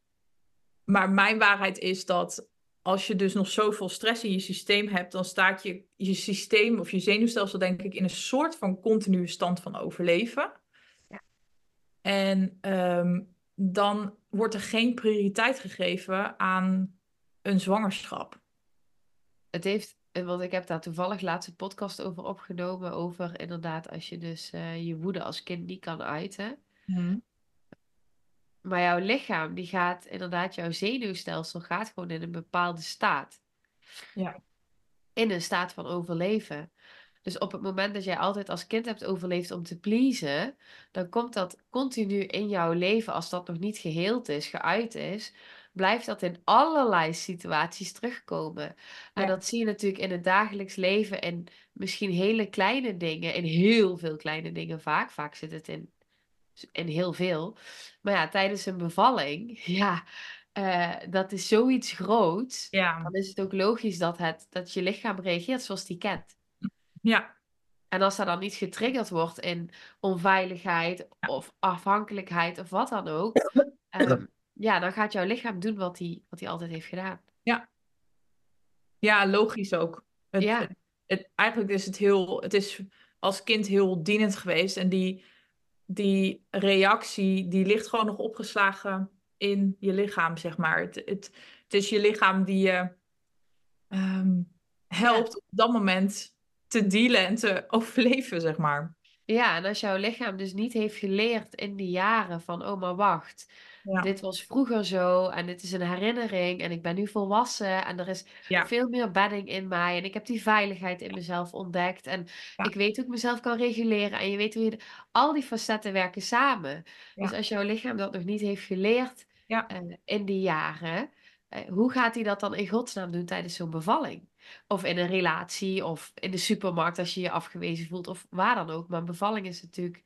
maar mijn waarheid is dat als je dus nog zoveel stress in je systeem hebt, dan staat je, je systeem of je zenuwstelsel, denk ik, in een soort van continue stand van overleven. Ja. En um, dan wordt er geen prioriteit gegeven aan een zwangerschap het heeft, eh, want ik heb daar toevallig laatst een podcast over opgenomen. Over inderdaad, als je dus uh, je woede als kind niet kan uiten. Mm. Maar jouw lichaam, die gaat inderdaad, jouw zenuwstelsel gaat gewoon in een bepaalde staat. Ja. In een staat van overleven. Dus op het moment dat jij altijd als kind hebt overleefd om te pleasen, dan komt dat continu in jouw leven, als dat nog niet geheeld is, geuit is, blijft dat in allerlei situaties terugkomen. En Ja. dat zie je natuurlijk in het dagelijks leven en misschien hele kleine dingen, in heel veel kleine dingen vaak. Vaak zit het in, in heel veel. Maar ja, tijdens een bevalling, <laughs> ja, eh, dat is zoiets groots. Ja. Dan is het ook logisch dat, het, dat je lichaam reageert zoals die kent. Ja. En als dat dan niet getriggerd wordt in onveiligheid Ja. of afhankelijkheid of wat dan ook, <coughs> ehm, ja, dan gaat jouw lichaam doen wat hij wat altijd heeft gedaan. Ja, logisch ook. Het, Ja. het, het- eigenlijk is het heel, het is als kind heel dienend geweest. En die, die reactie, die ligt gewoon nog opgeslagen in je lichaam, zeg maar. Het, het, het is je lichaam die je ehm, helpt op dat moment te dealen en te <laughs> overleven, zeg maar. Ja, en als jouw lichaam dus niet heeft geleerd in die jaren van, oh maar wacht, Ja. dit was vroeger zo en dit is een herinnering en ik ben nu volwassen en er is Ja. veel meer bedding in mij en ik heb die veiligheid in mezelf ontdekt en ik weet hoe ik mezelf kan reguleren en je weet hoe je, al die facetten werken samen. Dus als jouw lichaam dat nog niet heeft geleerd eh, in die jaren, eh, hoe gaat hij dat dan in godsnaam doen tijdens zo'n bevalling? Of in een relatie, of in de supermarkt als je je afgewezen voelt, of waar dan ook. Maar een bevalling is natuurlijk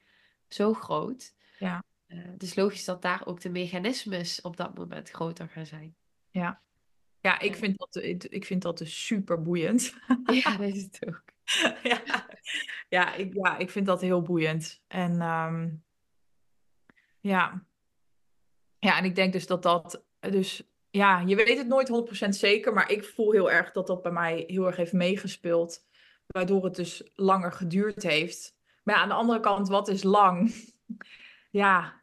zo groot. Ja. Eh, het is logisch dat daar ook de mechanismes op dat moment groter gaan zijn. Ja, ja ik, vind dat, ik vind dat dus super boeiend. <laughs> Ja, <laughs> dat is het ook. ja, ja, ik, ja, ik vind dat heel boeiend. En ehm, ja. ja, en ik denk dus dat dat, dus ja, je weet het nooit 100% zeker, maar ik voel heel erg dat dat bij mij heel erg heeft meegespeeld, waardoor het dus langer geduurd heeft. Maar ja, aan de andere kant, wat is lang? <laughs> ja,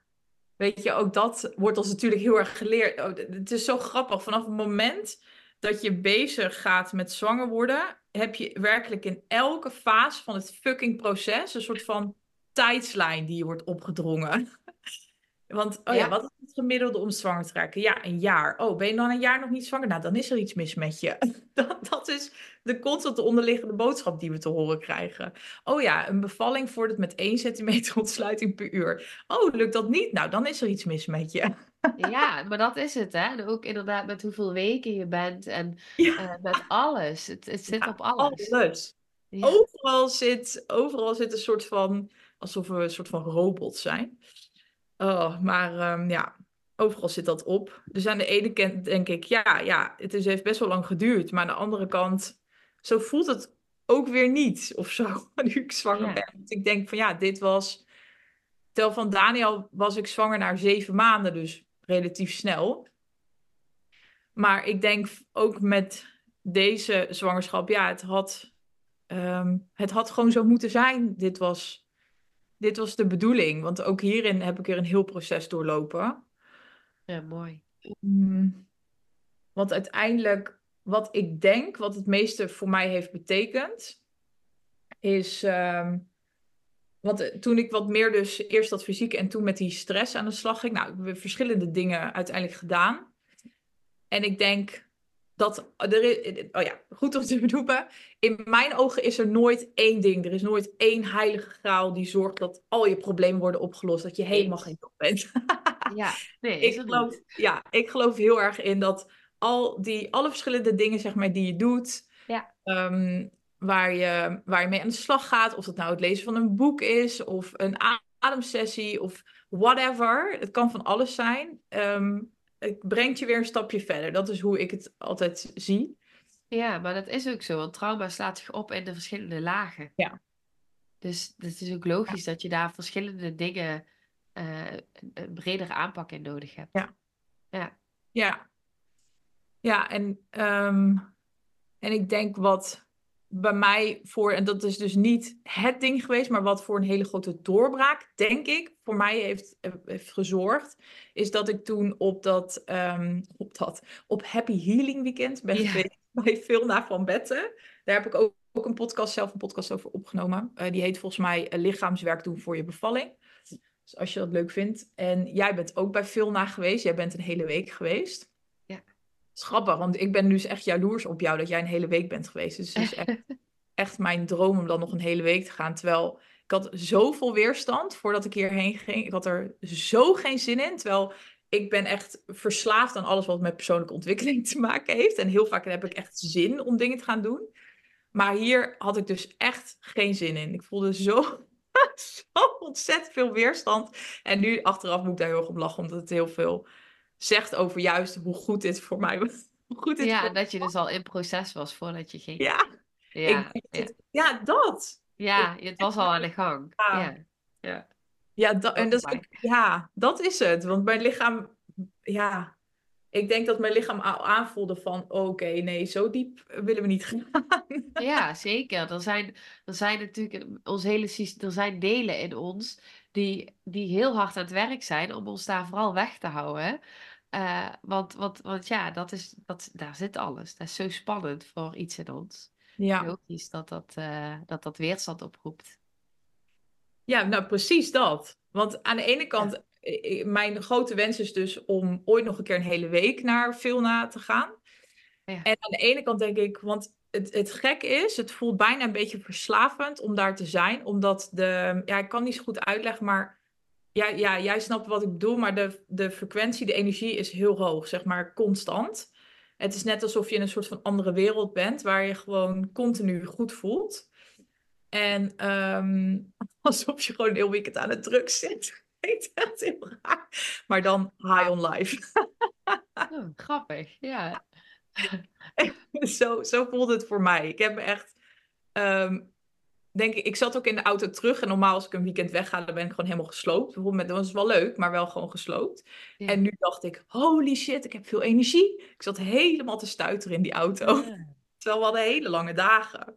weet je, ook dat wordt ons natuurlijk heel erg geleerd. Oh, het is zo grappig, vanaf het moment dat je bezig gaat met zwanger worden, heb je werkelijk in elke fase van het fucking proces een soort van tijdslijn die je wordt opgedrongen. <laughs> Want, oh ja, Ja. wat is het gemiddelde om zwanger te raken? Ja, een jaar. Oh, ben je dan een jaar nog niet zwanger? Nou, dan is er iets mis met je. <laughs> Dat, dat is de constante onderliggende boodschap die we te horen krijgen. Oh ja, een bevalling voordat met 1 centimeter ontsluiting per uur. Oh, lukt dat niet? Nou, dan is er iets mis met je. Ja, maar dat is het, hè? Ook inderdaad met hoeveel weken je bent en <laughs> Ja. eh, met alles. Het, het zit Ja, op alles. Alles. Ja. Overal zit, overal zit een soort van, alsof we een soort van robots zijn. Oh, maar ehm, ja, overal zit dat op. Dus aan de ene kant denk ik, ja, ja, het is, heeft best wel lang geduurd. Maar aan de andere kant, zo voelt het ook weer niet of zo, <laughs> nu ik zwanger Ja. ben. Want ik denk van, ja, dit was... Tel van Daniel was ik zwanger na zeven maanden, dus relatief snel. Maar ik denk ook met deze zwangerschap, ja, het had, ehm, het had gewoon zo moeten zijn. Dit was, dit was de bedoeling. Want ook hierin heb ik weer een heel proces doorlopen. Ja, mooi. Mm, Want uiteindelijk, wat ik denk, wat het meeste voor mij heeft betekend, is. ehm, want eh, toen ik wat meer dus eerst dat fysiek en toen met die stress aan de slag ging, nou, ik heb verschillende dingen uiteindelijk gedaan. En ik denk dat er is, oh ja, goed om te <laughs> benoemen. In mijn ogen is er nooit één ding. Er is nooit één heilige graal die zorgt dat al je problemen worden opgelost. Dat je helemaal geen top bent. <laughs> Ja, nee, ik geloof, ja, ik geloof heel erg in dat al die, alle verschillende dingen zeg maar, die je doet, Ja. ehm, waar, je, waar je mee aan de slag gaat, of dat nou het lezen van een boek is, of een ademsessie, of whatever. Het kan van alles zijn. Ehm, het brengt je weer een stapje verder. Dat is hoe ik het altijd zie. Ja, maar dat is ook zo, want trauma slaat zich op in de verschillende lagen. Ja. Dus het is ook logisch dat je daar verschillende dingen, eh, een, een bredere aanpak in nodig hebt. Ja. Ja, Ja, ja en, ehm, en ik denk wat bij mij voor, en dat is dus niet het ding geweest, maar wat voor een hele grote doorbraak, denk ik, voor mij heeft, heeft gezorgd, is dat ik toen op dat, ehm, op dat, op Happy Healing Weekend ben Ja. geweest <laughs> bij Vilna van Betten. Daar heb ik ook, ook een podcast, zelf een podcast over opgenomen. Eh, die heet volgens mij eh, Lichaamswerk doen voor je bevalling. Dus als je dat leuk vindt. En jij bent ook bij Vilna geweest. Jij bent een hele week geweest. Is grappig, want ik ben dus echt jaloers op jou dat jij een hele week bent geweest. Dus het is echt, <laughs> echt mijn droom om dan nog een hele week te gaan. Terwijl ik had zoveel weerstand voordat ik hierheen ging. Ik had er zo geen zin in. Terwijl ik ben echt verslaafd aan alles wat met persoonlijke ontwikkeling te maken heeft. En heel vaak heb ik echt zin om dingen te gaan doen. Maar hier had ik dus echt geen zin in. Ik voelde zo, <laughs> zo ontzettend veel weerstand. En nu achteraf moet ik daar heel erg om lachen, omdat het heel veel zegt over juist hoe goed dit voor mij was. <laughs> Hoe goed dit Ja, dat je dus al in proces was voordat je ging. Ja, Ja, ik, ja. het- ja, dat. ja, het was al aan de gang. Ja. Ja, ja. Ja, da- en dat is, ook- ja, dat is het. Want mijn lichaam, ja, ik denk dat mijn lichaam al aanvoelde van, oké, nee, zo diep willen we niet <laughs> gaan. Ja, zeker. Er zijn, er zijn natuurlijk ons hele systeem, er zijn delen in ons die, die heel hard aan het werk zijn om ons daar vooral weg te houden. Eh, want, want, want ja, dat is, dat, daar zit alles. Dat is zo spannend voor iets in ons. Ja, Logisch dat dat, eh, dat, dat weerstand oproept. ja, nou precies dat. Want aan de ene kant, eh, mijn grote wens is dus om ooit nog een keer een hele week naar Vilna te gaan. Ja. En aan de ene kant denk ik, want het, het gek is, het voelt bijna een beetje verslavend om daar te zijn. Omdat de, ja, ik kan niet zo goed uitleggen, maar ja, ja jij snapt wat ik bedoel, maar de, de frequentie, de energie is heel hoog, zeg maar constant. Het is net alsof je in een soort van andere wereld bent, waar je gewoon continu goed voelt. En ehm, <laughs> alsof je gewoon heel weekend aan het druk zit. <laughs> Echt heel. Maar dan high on life. <laughs> Oh, grappig, ja. <laughs> zo, zo voelde het voor mij. Ik heb me echt, ehm, denk ik, ik zat ook in de auto terug. En normaal als ik een weekend wegga, dan ben ik gewoon helemaal gesloopt. Bijvoorbeeld, dat was wel leuk, maar wel gewoon gesloopt. Ja. En nu dacht ik, holy shit, ik heb veel energie. Ik zat helemaal te stuiteren in die auto. Ja. <laughs> Terwijl we hadden hele lange dagen.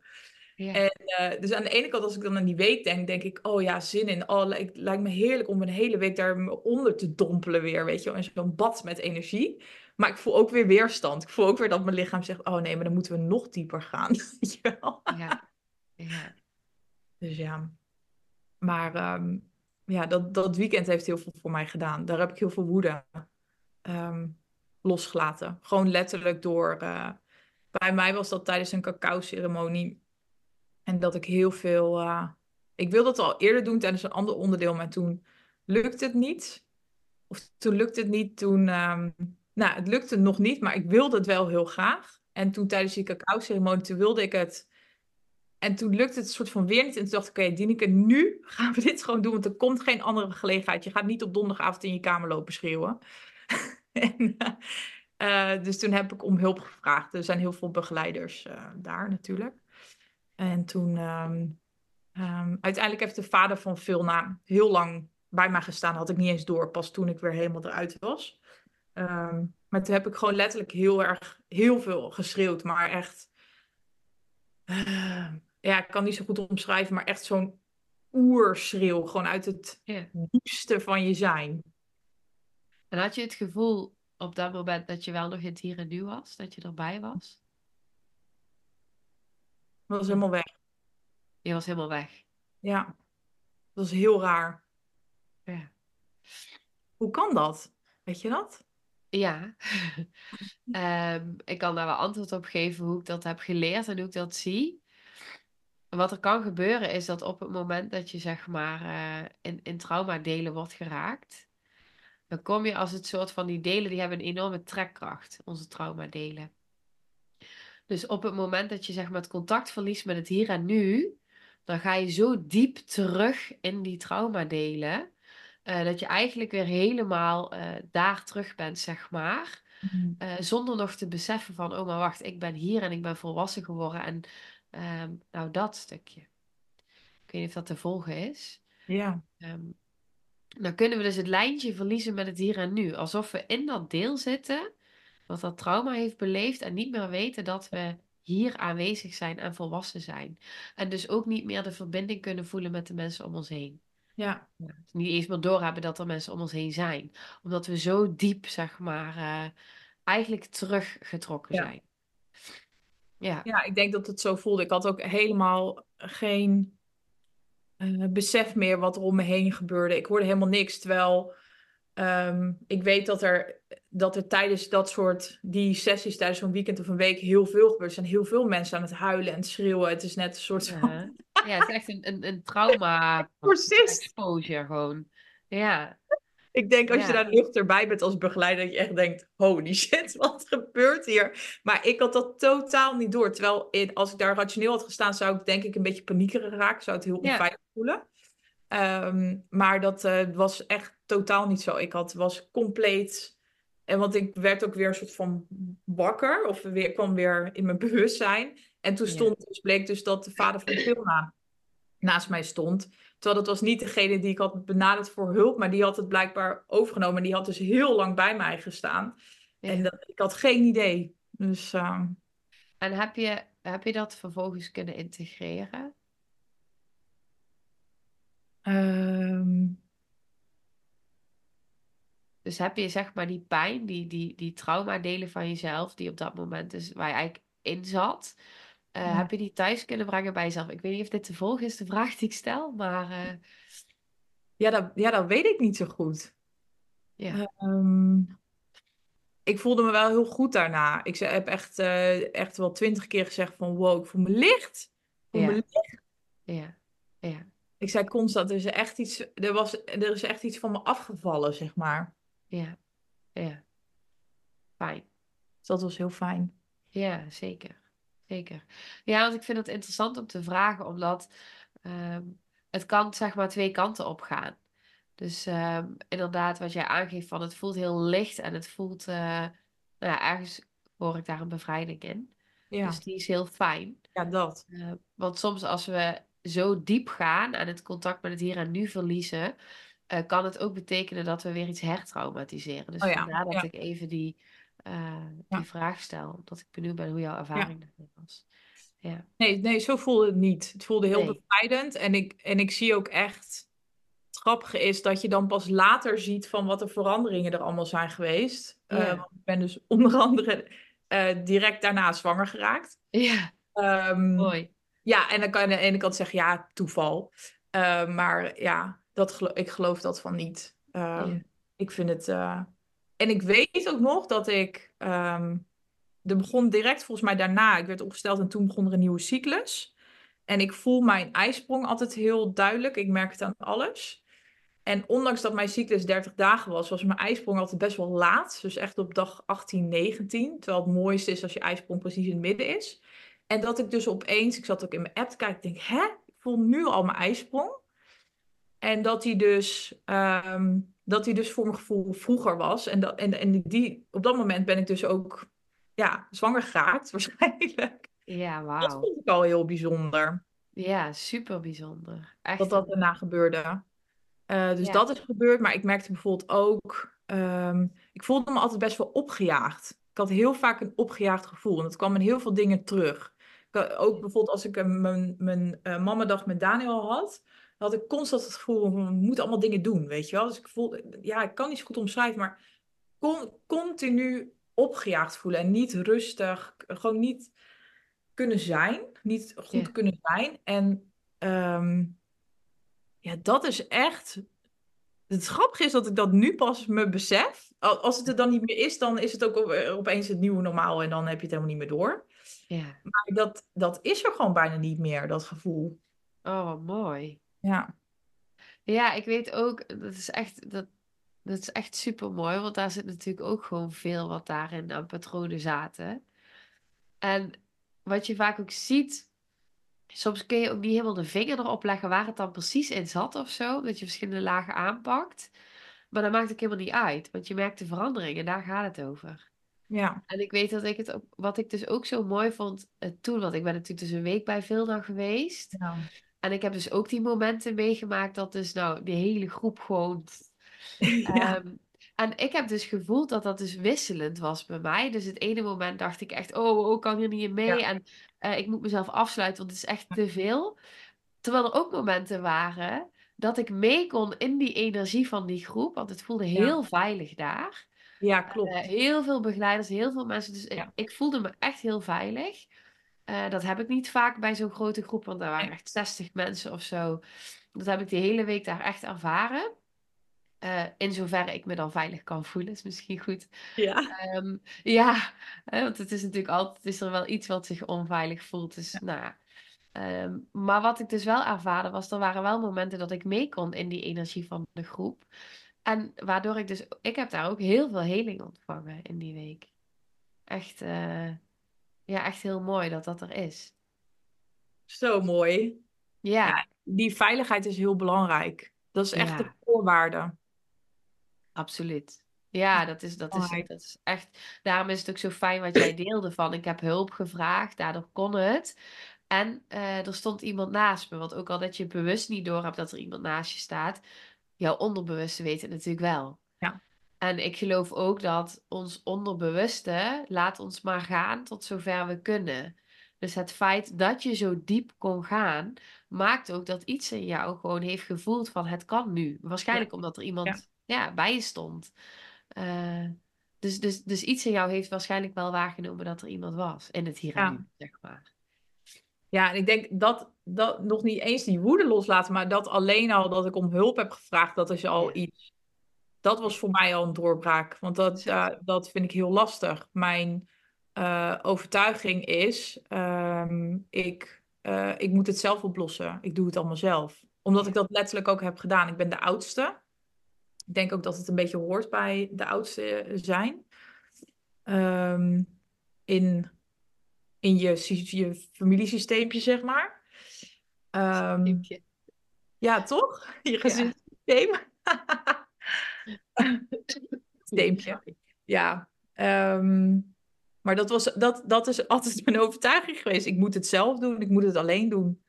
Ja. En, eh, dus aan de ene kant, als ik dan aan die week denk, denk ik, oh ja, zin in. Oh, het lijkt me heerlijk om een hele week daaronder te dompelen weer, weet je wel. In zo'n bad met energie. Maar ik voel ook weer weerstand. Ik voel ook weer dat mijn lichaam zegt, oh nee, maar dan moeten we nog dieper gaan. <laughs> Ja. Ja. Dus ja. Maar ehm, ja, dat, dat weekend heeft heel veel voor mij gedaan. Daar heb ik heel veel woede ehm, losgelaten. Gewoon letterlijk door. eh, bij mij was dat tijdens een cacao-ceremonie. En dat ik heel veel. eh, ik wilde het al eerder doen tijdens een ander onderdeel, maar toen lukte het niet. Of toen lukte het niet. Toen. ehm, nou, het lukte nog niet, maar ik wilde het wel heel graag. En toen tijdens die cacao-ceremonie, wilde ik het. En toen lukte het soort van weer niet. En toen dacht ik, oké, Dieneke, nu <laughs> gaan we dit gewoon doen. Want er komt geen andere gelegenheid. Je gaat niet op donderdagavond in je kamer lopen schreeuwen. <laughs> en, eh, eh, dus toen heb ik om hulp gevraagd. Er zijn heel veel begeleiders eh, daar natuurlijk. En toen, ehm, ehm, uiteindelijk heeft de vader van Vilna heel lang bij mij gestaan. Had ik niet eens door, pas toen ik weer helemaal eruit was. Ehm, maar toen heb ik gewoon letterlijk heel erg, heel veel geschreeuwd. Maar echt, eh, ja, ik kan niet zo goed omschrijven, maar echt zo'n oerschreeuw. Gewoon uit het diepste van je zijn. En had je het gevoel op dat moment dat je wel nog in het hier en nu was? Dat je erbij was? Dat was helemaal weg. Je was helemaal weg. Ja, dat was heel raar. Ja. Hoe kan dat? Weet je dat? Ja. <laughs> Ehm, ik kan daar wel antwoord op geven hoe ik dat heb geleerd en hoe ik dat zie. Wat er kan gebeuren is dat op het moment dat je zeg maar eh, in, in traumadelen wordt geraakt, dan kom je als het soort van die delen die hebben een enorme trekkracht, onze traumadelen. Dus op het moment dat je zeg maar het contact verliest met het hier en nu, dan ga je zo diep terug in die traumadelen, eh, dat je eigenlijk weer helemaal eh, daar terug bent, zeg maar. Eh, zonder nog te beseffen van, oh maar wacht, ik ben hier en ik ben volwassen geworden. En ehm, nou, dat stukje. Ik weet niet of dat te volgen is. Ja. Ehm, dan kunnen we dus het lijntje verliezen met het hier en nu. Alsof we in dat deel zitten, wat dat trauma heeft beleefd en niet meer weten dat we hier aanwezig zijn en volwassen zijn. En dus ook niet meer de verbinding kunnen voelen met de mensen om ons heen. Ja. Ja, niet eens meer doorhebben dat er mensen om ons heen zijn. Omdat we zo diep, zeg maar, eh, eigenlijk teruggetrokken Ja. zijn. Ja, Ja, ik denk dat het zo voelde. Ik had ook helemaal geen eh, besef meer wat er om me heen gebeurde. Ik hoorde helemaal niks. Terwijl ehm, ik weet dat er, dat er tijdens dat soort, die sessies tijdens zo'n weekend of een week heel veel gebeurt. Er zijn heel veel mensen aan het huilen en het schreeuwen. Het is net een soort van... ja het is echt een, een, een trauma <laughs> exposure gewoon. Ja, Ik denk als je daar nuchter bent als begeleider, dat je echt denkt, holy shit, <laughs> wat gebeurt hier? Maar ik had dat totaal niet door. Terwijl in, als ik daar rationeel had gestaan, zou ik denk ik een beetje paniekerig raken. Zou het heel Ja. onveilig voelen. Ehm, maar dat eh, was echt totaal niet zo. Ik had, was compleet... En want ik werd ook weer een soort van wakker. Of weer, kwam weer in mijn bewustzijn. En toen Ja. stond, dus bleek dus dat de vader van Vilna naast mij stond. Terwijl dat was niet degene die ik had benaderd voor hulp. Maar die had het blijkbaar overgenomen. En die had dus heel lang bij mij gestaan. Ja. En dat, ik had geen idee. Dus ehm, En heb je, heb je dat vervolgens kunnen integreren? ehm, Dus heb je zeg maar die pijn, die, die, die traumadelen van jezelf, die op dat moment dus waar je eigenlijk in zat, eh, Ja. heb je die thuis kunnen brengen bij jezelf? Ik weet niet of dit te volgen is, de vraag die ik stel, maar eh, ja, dat, ja, dat weet ik niet zo goed. ja. Ehm, ik voelde me wel heel goed daarna. Ik heb echt, eh, echt wel twintig keer gezegd van wow, ik voel me licht. Ik voel me licht. Ja, ja, Ik zei constant, er is echt iets, er was, er is echt iets van me afgevallen, zeg maar. Ja, ja. Fijn. Dus dat was heel fijn. Ja, zeker. Zeker. Ja, want ik vind het interessant om te vragen, omdat ehm, het kan zeg maar twee kanten op gaan. Dus ehm, inderdaad, wat jij aangeeft van het voelt heel licht en het voelt, eh, nou ja, ergens hoor ik daar een bevrijding in. Ja, Dus die is heel fijn. ja dat. Eh, want soms als we zo diep gaan en het contact met het hier en nu verliezen, eh, kan het ook betekenen dat we weer iets hertraumatiseren. Dus Oh ja, vandaar dat ja. ik even die, eh, Ja. die vraag stel, omdat ik benieuwd ben hoe jouw ervaring daarmee was. Ja, Nee, nee, zo voelde het niet. Het voelde heel Nee. bevrijdend. En ik, en ik zie ook echt... Het grappige is dat je dan pas later ziet van wat de veranderingen er allemaal zijn geweest. Eh, want ik ben dus <laughs> onder andere direct daarna zwanger geraakt. ja Ehm, mooi. ja, en dan kan je aan de ene kant zeggen, ja, toeval. Maar ja, dat gelo- ik geloof dat van niet. Ehm, Ja. Ik vind het... eh, En ik weet ook nog dat ik... ehm, Er begon direct volgens mij daarna, ik werd opgesteld en toen begon er een nieuwe cyclus. En ik voel mijn ijsprong altijd heel duidelijk. Ik merk het aan alles. En ondanks dat mijn cyclus 30 dagen was, was mijn ijsprong altijd best wel laat. Dus echt op dag 18, 19. Terwijl het mooiste is als je ijsprong precies in het midden is. En dat ik dus opeens, ik zat ook in mijn app te kijken, ik denk, hè? Ik voel nu al mijn ijsprong. En dat hij dus, ehm, dat hij dus voor mijn gevoel vroeger was. En, dat, en, en die, op dat moment ben ik dus ook ja, zwanger geraakt, <laughs> waarschijnlijk. Ja, Dat wauw. vond ik al heel bijzonder, Ja, super bijzonder. Echt. dat dat daarna gebeurde. Eh, dus Ja. dat is gebeurd, maar ik merkte bijvoorbeeld ook, ehm, ik voelde me altijd best wel opgejaagd. Ik had heel vaak een opgejaagd gevoel en dat kwam in heel veel dingen terug. Ik ook bijvoorbeeld als ik een- mijn, mijn eh, mamadag met Daniel had, had ik constant het gevoel van, we moeten allemaal dingen doen, weet je wel. Dus ik voelde, ja, ik kan niet zo goed omschrijven, maar con- continu opgejaagd voelen en niet rustig, gewoon niet kunnen zijn, niet goed kunnen zijn. En ehm, ja, dat is echt. Het grappige is dat ik dat nu pas me besef. Al- Als het er dan niet meer is, dan is het ook op- opeens het nieuwe normaal en dan heb je het helemaal niet meer door. Ja. Maar dat, dat is er gewoon bijna niet meer, dat gevoel. Oh, mooi. Ja, Ja, ik weet ook, dat is echt, dat, dat is echt super mooi, want daar zit natuurlijk ook gewoon veel wat daarin aan patronen zaten. En wat je vaak ook ziet, soms kun je ook niet helemaal de vinger erop leggen waar het dan precies in zat of zo, dat je verschillende lagen aanpakt. Maar dat maakt ook helemaal niet uit, want je merkt de verandering en daar gaat het over. ja, En ik weet dat ik het ook, wat ik dus ook zo mooi vond eh, toen, want ik ben natuurlijk dus een week bij Vilna geweest. ja. En ik heb dus ook die momenten meegemaakt dat dus nou die hele groep gewoon. <laughs> Ja, Ehm, en ik heb dus gevoeld dat dat dus wisselend was bij mij. Dus het ene moment dacht ik echt, oh, oh, ik kan hier niet in mee. ja, En eh, ik moet mezelf afsluiten, want het is echt te veel. Terwijl er ook momenten waren dat ik mee kon in die energie van die groep. Want het voelde ja, heel veilig daar. ja, Eh, klopt. heel veel begeleiders, heel veel mensen. Dus ik voelde me echt heel veilig. Eh, dat heb ik niet vaak bij zo'n grote groep, want daar waren echt 60 mensen of zo. Dat heb ik die hele week daar echt ervaren. Eh, in zoverre ik me dan veilig kan voelen, is misschien goed. ja, Ehm, ja, hè, want het is natuurlijk altijd is er wel iets wat zich onveilig voelt. Dus ja, nou. Ehm, maar wat ik dus wel ervaarde was, er waren wel momenten dat ik mee kon in die energie van de groep. En waardoor ik dus, ik heb daar ook heel veel heling ontvangen in die week. Echt, eh, ja, echt heel mooi dat dat er is. Zo mooi. Ja, Ja, die veiligheid is heel belangrijk. Dat is echt de voorwaarde. absoluut. Ja, dat is, dat is, dat is echt. Daarom is het ook zo fijn wat jij deelde van. Ik heb hulp gevraagd, daardoor kon het. En eh, er stond iemand naast me. Want ook al dat je bewust niet door hebt dat er iemand naast je staat, jouw onderbewuste weet het natuurlijk wel. Ja, En ik geloof ook dat ons onderbewuste laat ons maar gaan tot zover we kunnen. Dus het feit dat je zo diep kon gaan, maakt ook dat iets in jou gewoon heeft gevoeld van het kan nu. ja, Waarschijnlijk omdat er ja, iemand ja, bij je stond. Eh, dus, dus, dus iets in jou heeft waarschijnlijk wel waargenomen dat er iemand was in het hier en ja. nu, zeg maar. Ja, en ik denk dat, dat nog niet eens die woede loslaten, maar dat alleen al dat ik om hulp heb gevraagd, dat is al Ja, iets. Dat was voor mij al een doorbraak, want dat, eh, dat vind ik heel lastig. Mijn eh, overtuiging is, ehm, ik, eh, ik moet het zelf oplossen. Ik doe het allemaal zelf. Omdat ik Ja, dat letterlijk ook heb gedaan. Ik ben de oudste. Ik denk ook dat het een beetje hoort bij de oudste zijn. Ehm, in, in je, je familiesysteempje, zeg maar. Ehm, ja, toch? <laughs> Je Ja. gezinssysteem. Systeempje. <laughs> <laughs> Sorry. Ja. Ehm, maar dat, was, dat, dat is altijd mijn overtuiging geweest. Ik moet het zelf doen. Ik moet het alleen doen.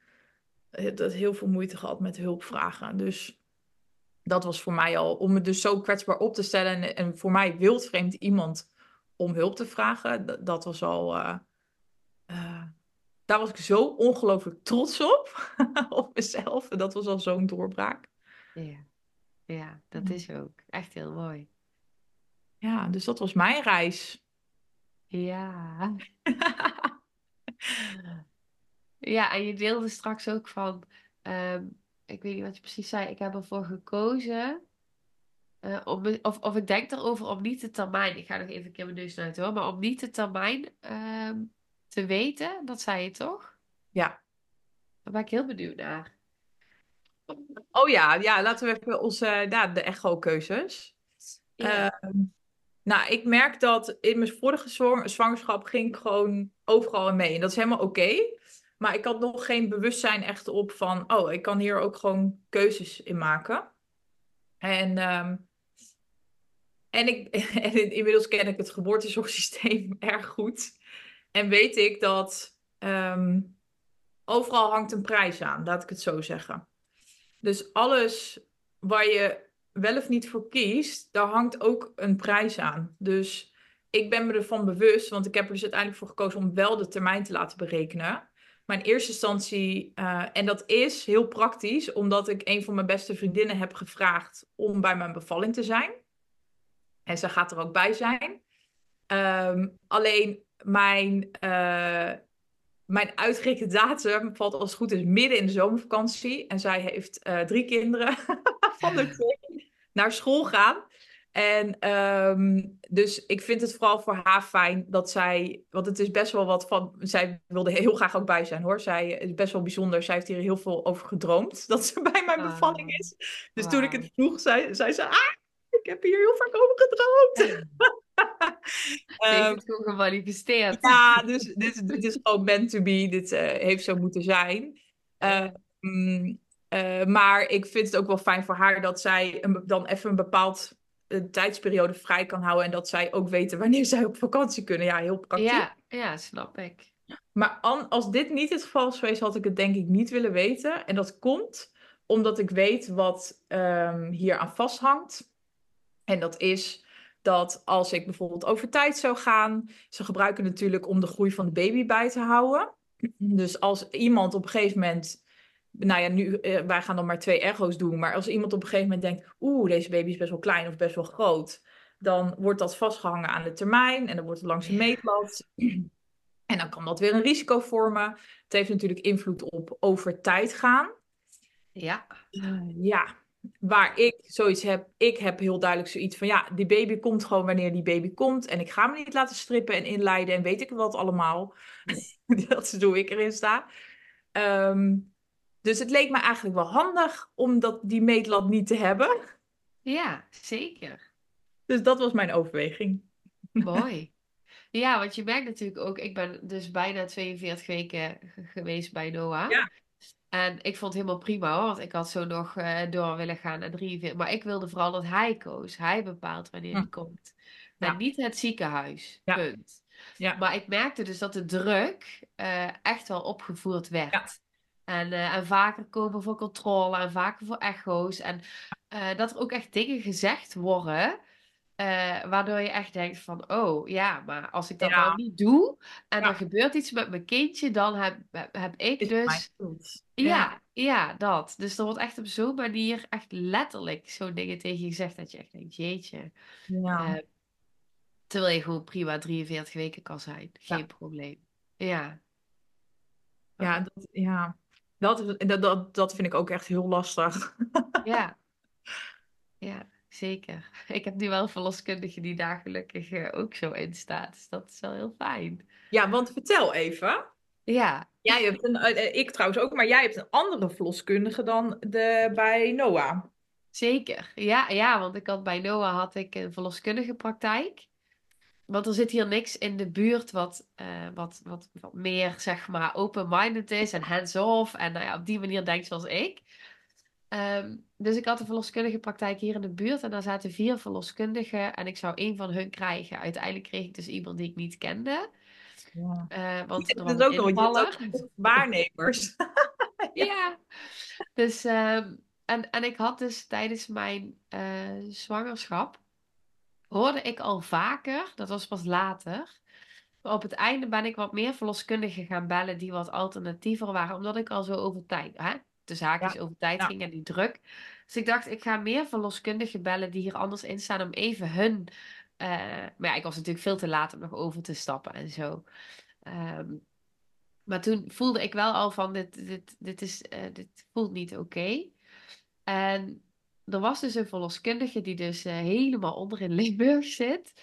Ik heb dat heel veel moeite gehad met hulp vragen. Dus dat was voor mij al, om me dus zo kwetsbaar op te stellen. En, en voor mij wildvreemd iemand om hulp te vragen. Dat, dat was al... eh, eh, daar was ik zo ongelooflijk trots op. <laughs> op mezelf. Dat was al zo'n doorbraak. Ja, ja, dat is ook echt heel mooi. Ja, dus dat was mijn reis. Ja. <laughs> Ja, en je deelde straks ook van, ehm, ik weet niet wat je precies zei, ik heb ervoor gekozen, eh, om, of, of ik denk erover om niet de termijn, ik ga nog even een keer mijn neus uit hoor, maar om niet de termijn ehm, te weten, dat zei je toch? Ja. Daar ben ik heel benieuwd naar. Oh ja, ja, laten we even onze, ja, de echo-keuzes. Eh, Ja, nou, ik merk dat in mijn vorige zwang- zwangerschap ging ik gewoon overal in mee. En dat is helemaal oké. Maar ik had nog geen bewustzijn echt op van, oh, ik kan hier ook gewoon keuzes in maken. En, ehm, en, ik, <laughs> en in- inmiddels ken ik het geboortezorgsysteem <laughs> erg goed. En weet ik dat ehm, overal hangt een prijs aan, laat ik het zo zeggen. Dus alles waar je wel of niet voor kiest, daar hangt ook een prijs aan. Dus ik ben me ervan bewust, want ik heb er dus uiteindelijk voor gekozen om wel de termijn te laten berekenen. Maar in eerste instantie, eh, en dat is heel praktisch, omdat ik een van mijn beste vriendinnen heb gevraagd om bij mijn bevalling te zijn. En ze gaat er ook bij zijn. Ehm, alleen mijn, eh, mijn uitgerekende datum valt als het goed is midden in de zomervakantie. En zij heeft eh, drie kinderen <laughs> van de twee naar school gaan. En ehm, dus ik vind het vooral voor haar fijn dat zij, want het is best wel wat van, zij wilde heel graag ook bij zijn hoor. Zij is best wel bijzonder. Zij heeft hier heel veel over gedroomd <laughs> dat ze bij mijn bevalling Ah, is. Dus toen ik het vroeg, zei, zei ze, ah, ik heb hier heel vaak over gedroomd. Ze heeft het gewoon gemanifesteerd. ja, dus dit, dit is gewoon meant to be. Dit eh, heeft zo moeten zijn. Ja. Ehm, eh, maar ik vind het ook wel fijn voor haar dat zij een, dan even een bepaald eh, tijdsperiode vrij kan houden. En dat zij ook weten wanneer zij op vakantie kunnen. Ja, heel praktisch. Ja, ja, snap ik. Maar an- als dit niet het geval is geweest, had ik het denk ik niet willen weten. En dat komt omdat ik weet wat ehm, hier aan vasthangt. En dat is dat als ik bijvoorbeeld over tijd zou gaan, ze gebruiken natuurlijk om de groei van de baby bij te houden. Dus als iemand op een gegeven moment, nou ja, nu, eh, wij gaan dan maar twee echo's doen, maar als iemand op een gegeven moment denkt, oeh, deze baby is best wel klein of best wel groot, dan wordt dat vastgehangen aan de termijn en dan wordt het langs een meetlat. En dan kan dat weer een risico vormen. Het heeft natuurlijk invloed op over tijd gaan. Ja. Eh, ja, waar ik zoiets heb, ik heb heel duidelijk zoiets van, ja, die baby komt gewoon wanneer die baby komt. En ik ga me niet laten strippen en inleiden en weet ik wat allemaal. <laughs> dat is hoe ik erin sta. Ehm, dus het leek me eigenlijk wel handig om dat, die meetlat niet te hebben. Ja, zeker. Dus dat was mijn overweging. Mooi. Ja, want je merkt natuurlijk ook, ik ben dus bijna 42 weken geweest bij Noah. Ja. En ik vond het helemaal prima hoor, want ik had zo nog eh, door willen gaan naar 43. Maar ik wilde vooral dat hij koos. Hij bepaalt wanneer hij Hm. komt. Ja. En niet het ziekenhuis. Ja. Punt. Ja. Maar ik merkte dus dat de druk eh, echt wel opgevoerd werd. Ja. En, eh, en vaker komen voor controle en vaker voor echo's. En dat er ook echt dingen gezegd worden. Eh, waardoor je echt denkt van, oh ja, maar als ik dat Ja. nou niet doe en Ja. er gebeurt iets met mijn kindje, dan heb, heb, heb ik dus... schuld? Ja, ja, dat. Dus er wordt echt op zo'n manier echt letterlijk zo'n dingen tegen je gezegd dat je echt denkt, jeetje. Ja. Eh, terwijl je gewoon prima 43 weken kan zijn. Geen Ja. probleem. Ja. Ja, dat, ja. Dat, dat, dat, dat vind ik ook echt heel lastig. Ja. <laughs> Ja, zeker. <laughs> Ik heb nu wel een verloskundige die daar gelukkig eh, ook zo in staat. Dus dat is wel heel fijn. Ja, want vertel even. Ja, Jij hebt een, eh, eh, ik trouwens ook, maar jij hebt een andere verloskundige dan de, bij Noah. zeker. Ja, ja, want ik had bij Noah had ik een verloskundige praktijk. Want er zit hier niks in de buurt wat, wat, wat, wat meer, zeg maar, open-minded is en hands-off. En nou ja, op die manier denkt zoals ik. Ehm, dus ik had een verloskundige praktijk hier in de buurt. En daar zaten vier verloskundigen. En ik zou één van hun krijgen. Uiteindelijk kreeg ik dus iemand die ik niet kende. Ja. Eh, want er Dat was ook invaller. ook waarnemers. <laughs> <laughs> Ja. Dus, ehm, en, en ik had dus tijdens mijn eh, zwangerschap, hoorde ik al vaker, dat was pas later, maar op het einde ben ik wat meer verloskundigen gaan bellen die wat alternatiever waren, omdat ik al zo over tijd, hè, de zaakjes over tijd ja. ging en die druk. Dus ik dacht, ik ga meer verloskundigen bellen die hier anders in staan om even hun... eh, maar ja, ik was natuurlijk veel te laat om nog over te stappen en zo. Ehm, maar toen voelde ik wel al van, dit, dit, dit, is, eh, dit voelt niet oké. En er was dus een verloskundige die dus eh, helemaal onder in <laughs> Limburg zit.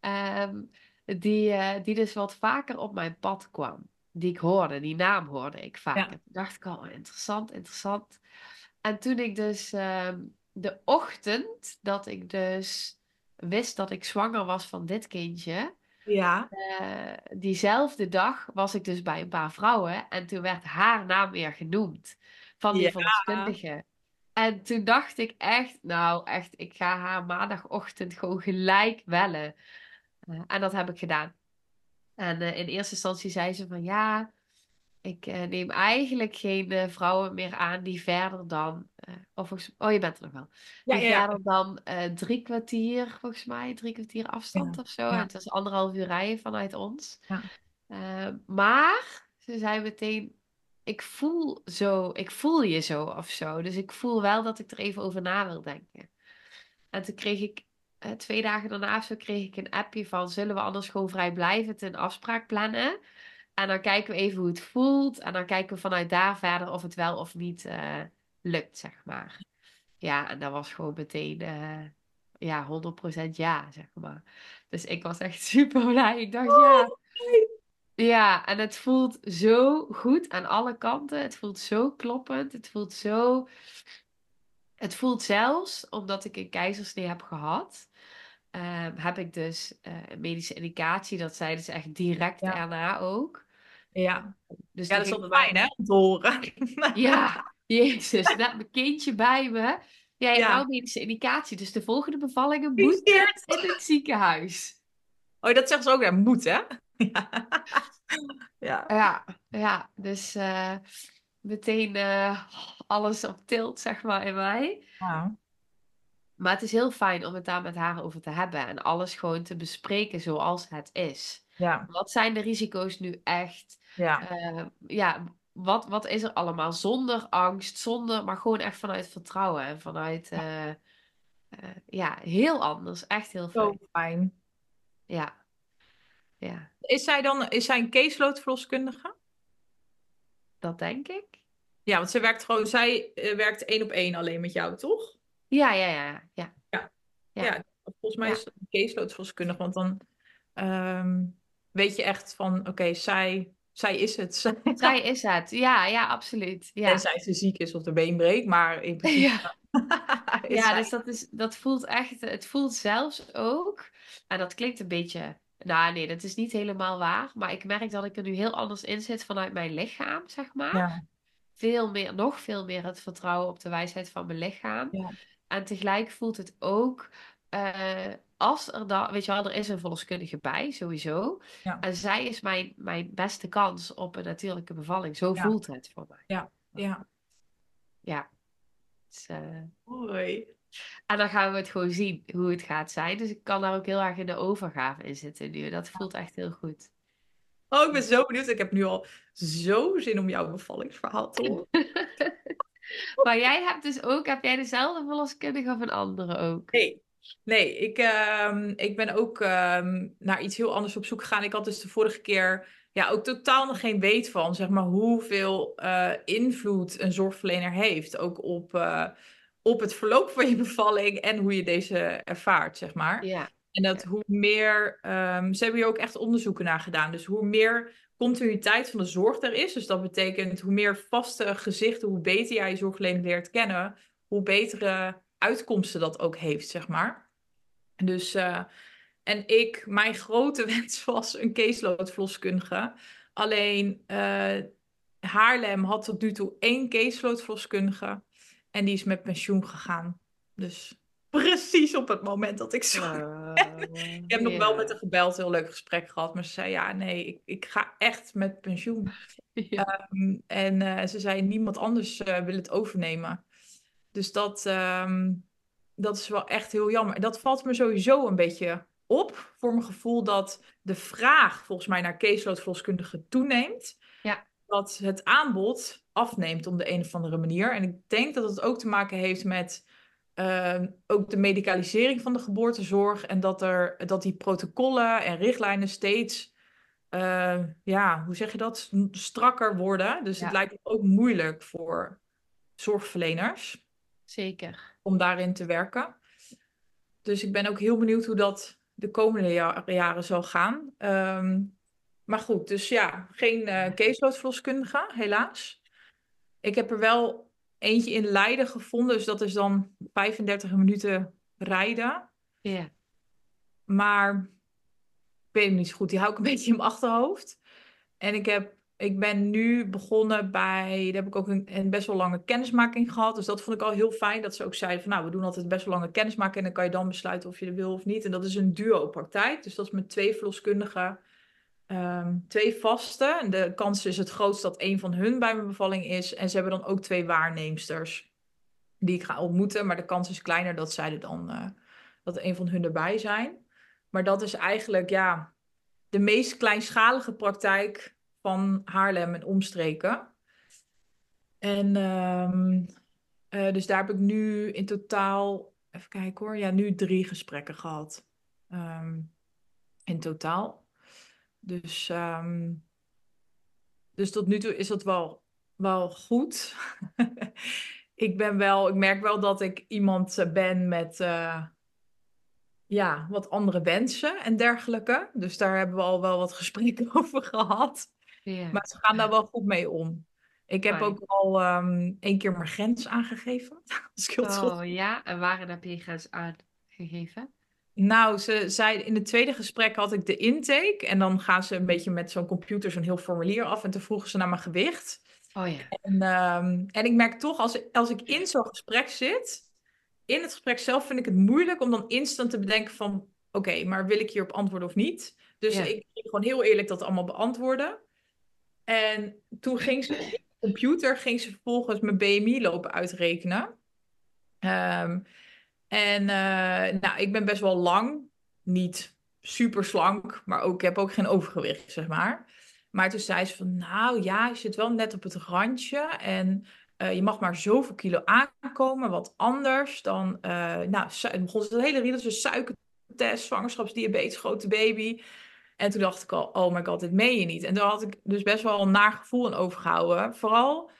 ehm, die, die dus wat vaker op mijn pad kwam. Die ik hoorde, die naam hoorde ik vaker. Ja. Toen dacht ik al, oh, interessant, interessant. En toen ik dus ehm, de ochtend dat ik dus wist dat ik zwanger was van dit kindje... Ja. Eh, diezelfde dag was ik dus bij een paar vrouwen en toen werd haar naam weer genoemd van die Ja. verloskundige. En toen dacht ik echt, nou echt, ik ga haar maandagochtend gewoon gelijk bellen. Eh, en dat heb ik gedaan. En eh, in eerste instantie zei ze van ja, ik eh, neem eigenlijk geen eh, vrouwen meer aan die verder dan, of volgens, oh je bent er nog wel, Ja, die ja, ja. verder dan drie kwartier, volgens mij, drie kwartier afstand of zo. En het was anderhalf uur rijden vanuit ons. Ja. Maar ze zei meteen, ik voel zo, ik voel je zo of zo. Dus ik voel wel dat ik er even over na wil denken. En toen kreeg ik, twee dagen daarna zo, kreeg ik een appje van, zullen we anders gewoon vrijblijvend een afspraak plannen? En dan kijken we even hoe het voelt. En dan kijken we vanuit daar verder of het wel of niet eh, lukt, zeg maar. Ja, en dat was gewoon meteen eh, ja, 100% ja, zeg maar. Dus ik was echt <laughs> super blij. Ik dacht, ja. Ja, en het voelt zo goed aan alle kanten. Het voelt zo kloppend. Het voelt zo... Het voelt zelfs, omdat ik een keizersnee heb gehad, ehm, heb ik dus eh, medische indicatie. Dat zeiden ze echt direct Ja. daarna ook. Ja. Dus Ja, dat is altijd fijn, hè, om te horen. Ja, <laughs> jezus, net mijn kindje bij me. Hebt Ja. nou medische indicatie, dus de volgende bevallingen moet in het ziekenhuis. Oh, dat zeggen ze ook, ja, moet, hè? <laughs> Ja. Ja. Ja, ja, dus eh, meteen eh, alles op tilt, zeg maar, in mij. Ja. Maar het is heel fijn om het daar met haar over te hebben en alles gewoon te bespreken zoals het is. Ja. Wat zijn de risico's nu echt? Ja. Eh, ja, wat, wat is er allemaal zonder angst, zonder, maar gewoon echt vanuit vertrouwen en vanuit, eh, eh, ja, heel anders. Echt heel Zo fijn. fijn. Ja, ja, Is zij dan, is zij een caseload verloskundige? dat denk ik. Ja, want zij werkt gewoon, zij eh, werkt één op één alleen met jou, toch? Ja, ja, ja, ja. Ja. Ja, volgens mij Ja. is het een caseload want dan ehm, weet je echt van, oké, zij zij is het. <laughs> Zij is het, ja, ja, absoluut. Ja. Tenzij ze ziek is of de been breekt, maar in principe... Ja. <laughs> ja, dus dat, is, dat voelt echt, het voelt zelfs ook, en dat klinkt een beetje, nou nee, dat is niet helemaal waar, maar ik merk dat ik er nu heel anders in zit vanuit mijn lichaam, zeg maar. Ja. Veel meer, nog veel meer het vertrouwen op de wijsheid van mijn lichaam. Ja. En tegelijk voelt het ook, uh, als er dan, weet je wel, er is een verloskundige bij, sowieso. Ja. En zij is mijn, mijn beste kans op een natuurlijke bevalling. Zo Ja. voelt het voor mij. Ja, ja. Ja. Dus, eh, Hoi. En dan gaan we het gewoon zien hoe het gaat zijn. Dus ik kan daar ook heel erg in de overgave in zitten nu. Dat voelt echt heel goed. Oh, ik ben zo benieuwd. Ik heb nu al zo zin om jouw bevallingsverhaal te horen. <laughs> Maar jij hebt dus ook, heb jij dezelfde verloskundige of een andere ook? Nee, nee ik, ehm, ik ben ook ehm, naar iets heel anders op zoek gegaan. Ik had dus de vorige keer ja, ook totaal nog geen weet van, zeg maar, hoeveel eh, invloed een zorgverlener heeft. Ook op, eh, op het verloop van je bevalling en hoe je deze ervaart, zeg maar. Ja, En dat hoe meer, ehm, ze hebben hier ook echt onderzoeken naar gedaan. Dus hoe meer continuïteit van de zorg er is. Dus dat betekent hoe meer vaste gezichten, hoe beter jij je zorgverlener leert kennen, hoe betere uitkomsten dat ook heeft, zeg maar. Dus, eh, en ik, mijn grote <laughs> wens was een caseload-verloskundige. Alleen eh, Haarlem had tot nu toe één caseload-verloskundige. En die is met pensioen gegaan. Dus precies op het moment dat ik zo <laughs> ik heb nog wel met haar gebeld, heel leuk gesprek gehad. Maar ze zei, ja, nee, ik, ik ga echt met pensioen. <laughs> Ja. Um, en uh, ze zei, niemand anders uh, wil het overnemen. Dus dat, um, dat is wel echt heel jammer. Dat valt me sowieso een beetje op, voor mijn gevoel dat de vraag volgens mij naar caseload-verloskundigen toeneemt. Ja. Dat het aanbod afneemt op de een of andere manier. En ik denk dat het ook te maken heeft met... Uh, ook de medicalisering van de geboortezorg en dat, er, dat die protocollen en richtlijnen steeds, uh, ja, hoe zeg je dat, strakker worden. Dus Ja. het lijkt ook moeilijk voor zorgverleners Zeker. om daarin te werken. Dus ik ben ook heel benieuwd hoe dat de komende ja- jaren zal gaan. Um, maar goed, dus ja, geen uh, caseloadverloskundige, helaas. Ik heb er wel eentje in Leiden gevonden. Dus dat is dan 35 minuten rijden. Ja. Maar ik weet hem niet zo goed. Die hou ik een <laughs> beetje in mijn achterhoofd. En ik, heb, ik ben nu begonnen bij... Daar heb ik ook een, een, best wel lange kennismaking gehad. Dus dat vond ik al heel fijn. Dat ze ook zeiden van... Nou, we doen altijd best wel lange kennismaking. En dan kan je dan besluiten of je er wil of niet. En dat is een duo-praktijk. Dus dat is met twee verloskundigen... Um, twee vaste. En de kans is het grootst dat een van hun bij mijn bevalling is. En ze hebben dan ook twee waarneemsters die ik ga ontmoeten. Maar de kans is kleiner dat zij er dan uh, dat een van hun erbij zijn. Maar dat is eigenlijk ja, de meest kleinschalige praktijk van Haarlem en omstreken. En um, uh, dus daar heb ik nu in totaal, even kijken hoor, ja, nu drie gesprekken gehad. Um, in totaal. Dus, um, dus tot nu toe is dat wel, wel goed. <laughs> ik ben wel, ik merk wel dat ik iemand ben met uh, ja, wat andere wensen en dergelijke. Dus daar hebben we al wel wat gesprekken <laughs> over gehad. Yeah. Maar ze gaan daar wel goed mee om. Ik heb ook al um, één keer mijn grens aangegeven. <laughs> oh ja, en heb je je grens aangegeven? Nou, ze zei in het tweede gesprek had ik de intake. En dan gaan ze een beetje met zo'n computer zo'n heel formulier af. En toen vroegen ze naar mijn gewicht. Oh ja. En, um, en ik merk toch, als, als ik in zo'n gesprek zit, in het gesprek zelf vind ik het moeilijk om dan instant te bedenken van, oké, okay, maar wil ik hierop antwoorden of niet? Dus ja. ik ging gewoon heel eerlijk dat allemaal beantwoorden. En toen ging ze de computer, ging ze vervolgens mijn BMI lopen uitrekenen. Um, en uh, nou, ik ben best wel lang, niet super slank, maar ook, ik heb ook geen overgewicht, zeg maar. Maar toen zei ze van, nou ja, je zit wel net op het randje en uh, je mag maar zoveel kilo aankomen, wat anders dan, uh, nou, begon ze hele riedeltje, suikertest, zwangerschapsdiabetes, grote baby. En toen dacht ik al, oh my god, dit meen je niet. En daar had ik dus best wel een naar gevoel aan overgehouden. Vooral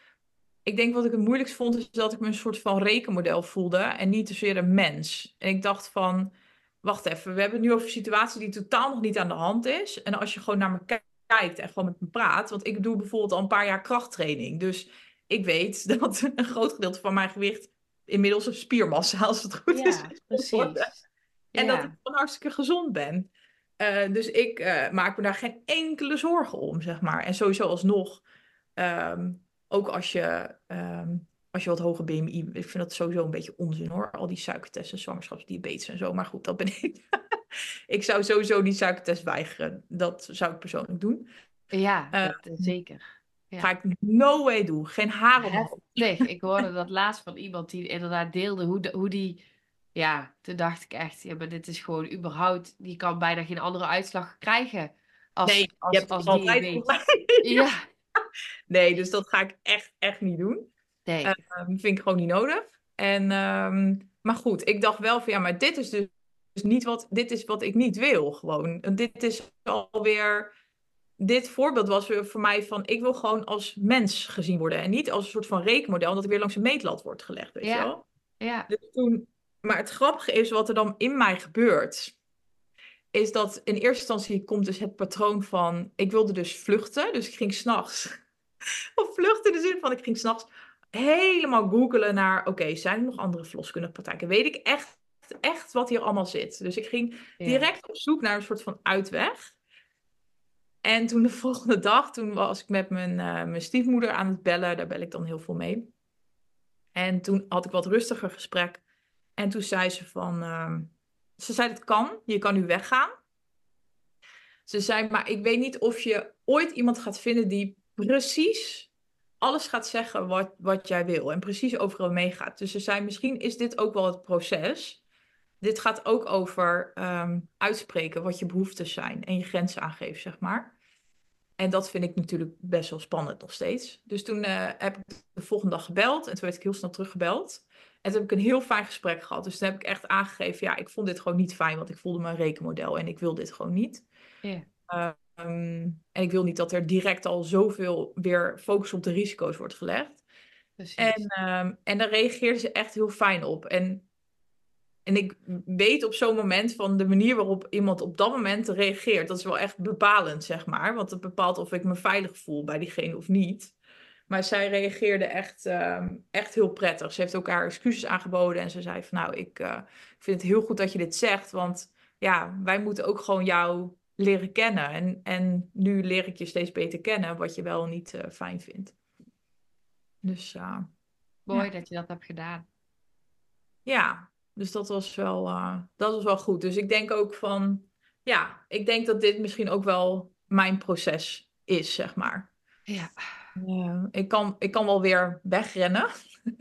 ik denk wat ik het moeilijkst vond, is dat ik me een soort van rekenmodel voelde en niet zozeer een mens. En ik dacht van, wacht even, we hebben het nu over een situatie die totaal nog niet aan de hand is. En als je gewoon naar me kijkt en gewoon met me praat. Want ik doe bijvoorbeeld al een paar jaar krachttraining. Dus ik weet <laughs> dat een groot gedeelte van mijn gewicht inmiddels een spiermassa, als het goed is, Ja, is precies. En dat ik gewoon hartstikke gezond ben. Eh, dus ik eh, maak me daar geen enkele zorgen om, zeg maar. En sowieso alsnog, ehm, ook als je, ehm, als je wat hoger BMI... Ik vind dat sowieso een beetje onzin, hoor. Al die suikertesten, zwangerschapsdiabetes en zo. Maar goed, dat ben <laughs> ik. ik zou sowieso die suikertest weigeren. Dat zou ik persoonlijk doen. Ja, Eh, dat, zeker. Ja. Ga ik no way doen. Geen haar op. Heftig. Ik hoorde dat laatst van iemand die inderdaad deelde hoe, de- hoe die... Ja, toen dacht ik echt, ja, maar dit is gewoon überhaupt... Die kan bijna geen andere uitslag krijgen als, Nee, als, je hebt als altijd. <laughs> Ja, Nee, dus dat ga ik echt, echt niet doen. nee. Eh, vind ik gewoon niet nodig. En, ehm, maar goed, ik dacht wel van ja, maar dit is dus, dus niet wat, dit is wat ik niet wil gewoon. En Dit is alweer, dit voorbeeld was voor mij van ik wil gewoon als mens gezien worden. En niet als een soort van rekenmodel, dat ik weer langs een meetlat wordt gelegd, weet Ja. je wel. Ja, Dus toen, maar het grappige is wat er dan in mij gebeurt. Is dat in eerste instantie komt dus het patroon van. Ik wilde dus vluchten, dus ik ging s'nachts. <laughs> Of vluchten in de zin van ik ging s'nachts helemaal googelen naar. Oké, zijn er nog andere verloskundige praktijken? Weet ik echt, echt wat hier allemaal zit? Dus ik ging ja. direct op zoek naar een soort van uitweg. En toen de <laughs> volgende dag, toen was ik met mijn, eh, mijn stiefmoeder aan het bellen. Daar bel ik dan heel veel mee. En toen had ik wat rustiger gesprek. En toen zei ze van... ehm, ze zei, het kan. Je kan nu weggaan. Ze zei, maar ik weet niet of je ooit iemand gaat vinden die precies alles gaat zeggen wat, wat jij wil. En precies overal meegaat. Dus ze zei, misschien is dit ook wel het proces. Dit gaat ook over ehm, uitspreken wat je behoeftes zijn. En je grenzen aangeven, zeg maar. En dat vind ik natuurlijk best wel spannend nog steeds. Dus toen eh, heb ik de volgende dag gebeld. En toen werd ik heel snel teruggebeld. En toen heb ik een heel fijn gesprek gehad. Dus toen heb ik echt aangegeven, ja, ik vond dit gewoon niet fijn. Want ik voelde me een rekenmodel en ik wil dit gewoon niet. Ja. Ehm, en ik wil niet dat er direct al zoveel weer focus op de risico's wordt gelegd. Precies. En, ehm, en daar reageerde ze echt heel fijn op. En, en ik weet op zo'n moment van de manier waarop iemand op dat moment reageert, dat is wel echt bepalend, zeg maar. Want het bepaalt of ik me veilig voel bij diegene of niet. Maar zij reageerde echt, ehm, echt heel prettig. Ze heeft ook haar excuses aangeboden en ze zei van nou, ik, eh, ik vind het heel goed dat je dit zegt, want ja, wij moeten ook gewoon jou leren kennen. En, en nu leer ik je steeds beter kennen wat je wel niet eh, fijn vindt. Dus eh, Mooi ja. dat je dat hebt gedaan. ja, dus dat was wel, eh, dat was wel goed. Dus ik denk ook van, ja, ik denk dat dit misschien ook wel mijn proces is, zeg maar. Ja. Ik, kan, ik kan wel weer wegrennen,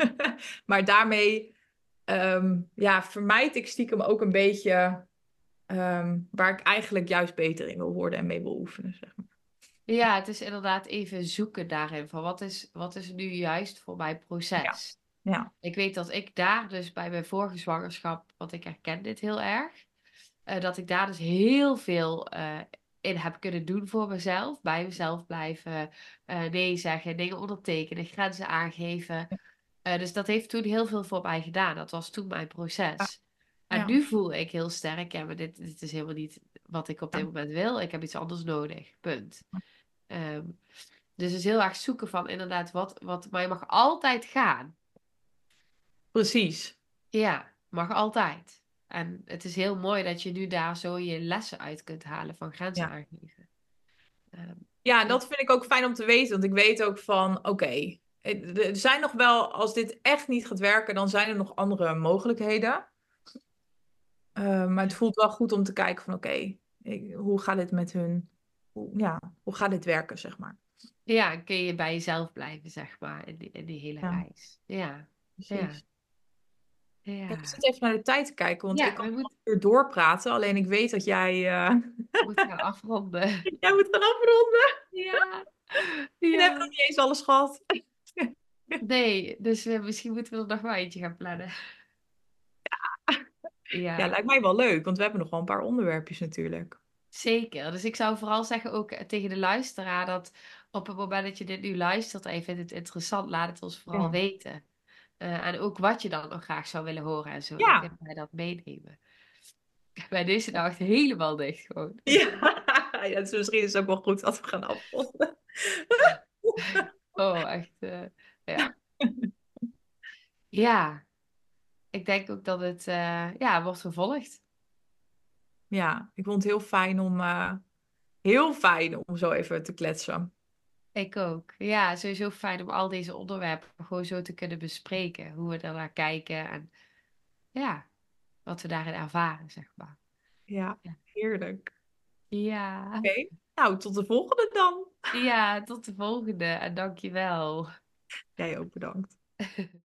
<laughs> maar daarmee ehm, ja, vermijd ik stiekem ook een beetje ehm, waar ik eigenlijk juist beter in wil worden en mee wil oefenen, zeg maar. Ja, het is inderdaad even zoeken daarin. Van wat is, wat is nu juist voor mijn proces? Ja, Ik weet dat ik daar dus bij mijn vorige zwangerschap, want ik herken dit heel erg, eh, dat ik daar dus heel veel eh, in heb kunnen doen voor mezelf. Bij mezelf blijven, eh, nee zeggen, dingen ondertekenen, grenzen aangeven. Dus dat heeft toen heel veel voor mij gedaan. Dat was toen mijn proces. En Ja. nu voel ik heel sterk, ja, maar dit, dit is helemaal niet wat ik op dit moment wil. Ik heb iets anders nodig. Punt. Ehm, dus het is heel erg zoeken van inderdaad, wat, wat, maar je mag altijd gaan. precies. Ja, mag altijd. En het is heel mooi dat je nu daar zo je lessen uit kunt halen van grenzen Ja. aangeven. Ehm, Ja, dat vind ik ook fijn om te weten. Want ik weet ook van, oké, eh, er zijn nog wel, als dit echt niet gaat werken, dan zijn er nog andere mogelijkheden. Eh, maar het voelt wel goed om te kijken van, oké, hoe gaat dit met hun, hoe, ja, hoe gaat dit werken, zeg maar. ja, kun je bij jezelf blijven, zeg maar, in die, in die hele Ja. reis. Ja, Precies. ja. Ik zit even naar de tijd te kijken, want Ja, ik kan we een uur doorpraten. Alleen ik weet dat jij, eh, moet gaan <laughs> afronden. jij moet gaan afronden. Ja. <laughs> Je hebt Ja. nog niet eens alles gehad. Nee, dus eh, misschien moeten we er nog wel eentje gaan plannen. Ja. Ja, lijkt mij wel leuk, want we hebben nog wel een paar onderwerpjes natuurlijk. Zeker. Dus ik zou vooral zeggen ook eh, tegen de luisteraar dat op het moment dat je dit nu luistert en je vindt het interessant, laat het ons vooral Ja. weten. Eh, en ook wat je dan nog graag zou willen horen en zo. Ja. Dan wij dat meenemen. <laughs> Bij deze nacht helemaal dicht gewoon. Ja, <laughs> Ja, ja, dus misschien is het ook wel goed dat we gaan afronden. <laughs> Oh, echt. eh, ja. Ja, ik denk ook dat het eh, ja, wordt vervolgd. Ja, ik vond het heel fijn om, eh, heel fijn om zo even te kletsen. Ik ook. Ja, sowieso fijn om al deze onderwerpen gewoon zo te kunnen bespreken. Hoe we er naar kijken en ja, wat we daarin ervaren, zeg maar. Ja, Ja. heerlijk. Ja, Oké, nou, tot de volgende dan. ja, tot de volgende en dankjewel. Jij ook bedankt. <laughs>